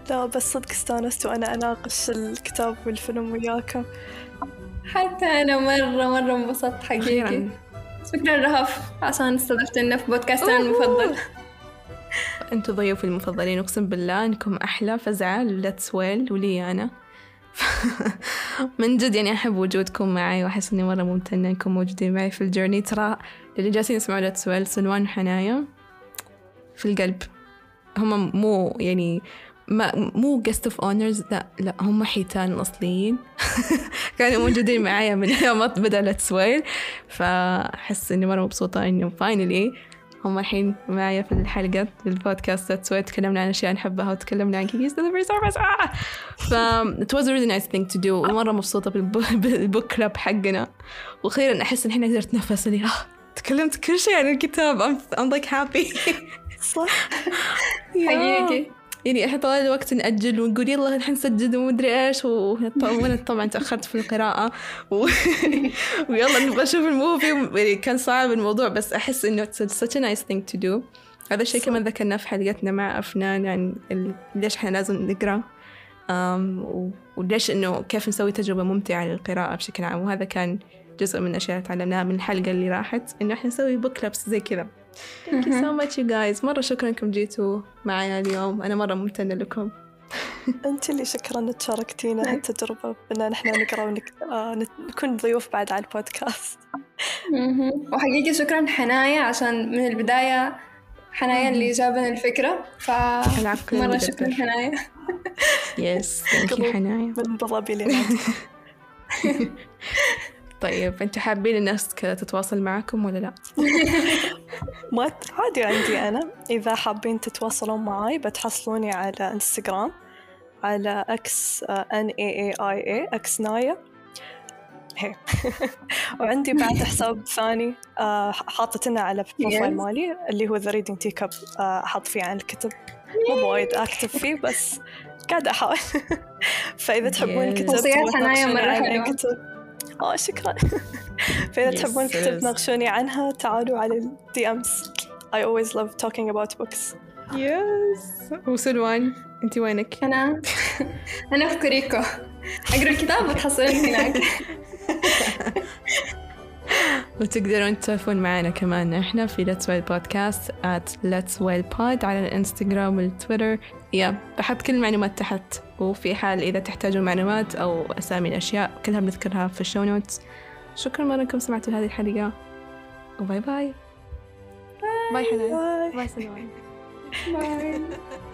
لا بس صدق استانست وأنا أناقش الكتاب والفيلم وياكم. حتى أنا مرة مرة انبسطت حقيقي. شكرا رهف عشان استضفتنا في بودكاستنا. المفضل. أنتوا ضيوفي المفضلين اقسم بالله انكم أحلى فزعه للتس ويل ولي أنا. من جد يعني أحب وجودكم معي وأحس إني مرة ممتنة إنكم موجودين معي في الجيرني ترى اللي جالسين يسمعوا لتس ويل سلوان وحنايا في القلب. هم مو يعني ما مو guest of honors لا لا هم حيتان الأصليين. كانوا موجودين معايا من يوم ما بدأ Let's Well فأحس إني مرة مبسوطة إنه finally هم الحين معايا في الحلقة البودكاست Let's Well تكلمنا عن أشياء نحبها وتكلمنا عن Kiki's delivery service. آه! ف it was a really nice thing to do. ومرة مبسوطة بال boo- بال book club حقنا. وأخيرا أحس إن إحنا قدرت نفس إني آه تكلمت كل شيء عن الكتاب. I'm, I'm like happy. صح. حقيقي. يعني إحنا طوال الوقت نأجل ونقول يلا الحين نسجل ومدري إيش وأنا طبعا تأخرت في القراءة و... ويلا نبغى نشوف الموفي. يعني كان صعب الموضوع بس أحس إنه it's such a nice thing to do. هذا الشيء كمان ذكرناه في حلقتنا مع أفنان عن ال... ليش إحنا لازم نقرأ. وليش إنه كيف نسوي تجربة ممتعة للقراءة بشكل عام. وهذا كان جزء من الأشياء اللي تعلمناها من الحلقة اللي راحت إنه إحنا نسوي بوك كلابس زي كذا. Thank you so much you guys. مرة شكرا إنكم جيتوا معنا اليوم. أنا مرة ممتنة لكم. أنت اللي شكرا إنك شاركتينا هالتجربة بأن نحن نقرأ ونك... آه ضيوف بعد على البودكاست. وحقيقي شكرا حنايا عشان من البداية حنايا اللي جابنا الفكرة. ف مرة. شكرا حنايا يس حنايا. من لنادي طيب أنتوا حابين الناس تتواصل معكم ولا لا؟ ما عادي عندي أنا. إذا حابين تتواصلون معاي بتحصلوني على إنستغرام على إكس ان اي اي اي اي إكس نايا. هي. وعندي بعد حساب ثاني آه، حاطتنا على البروفايل. مالي اللي هو ذا ريدنج تي كاب أحط فيه عن الكتب. مو بوايد اكتب فيه بس قاعدة أحاول. فإذا تحبون Yes. كتب توصيات حنايا تناقشوني مرة آه شكرا. فإذا تحبون. تناقشوني عنها تعالوا على ال DMs I always love talking about books. Yes وسلوان أنت وينك؟ أنا. أنا في كوريكو أقرأ الكتاب وتحصلني هناك. وتقدرون تسولفون معنا كمان. إحنا في Let's Well Podcast at Let's Well Pod على الإنستغرام والتويتر. Yeah بحط كل المعلومات تحت. وفي حال إذا تحتاجون معلومات أو أسامي الأشياء كلها بنذكرها في ال show notes شكرا مرة إنكم سمعتوا هذه الحلقة. و bye bye. Bye حنان. Bye. سلوان bye.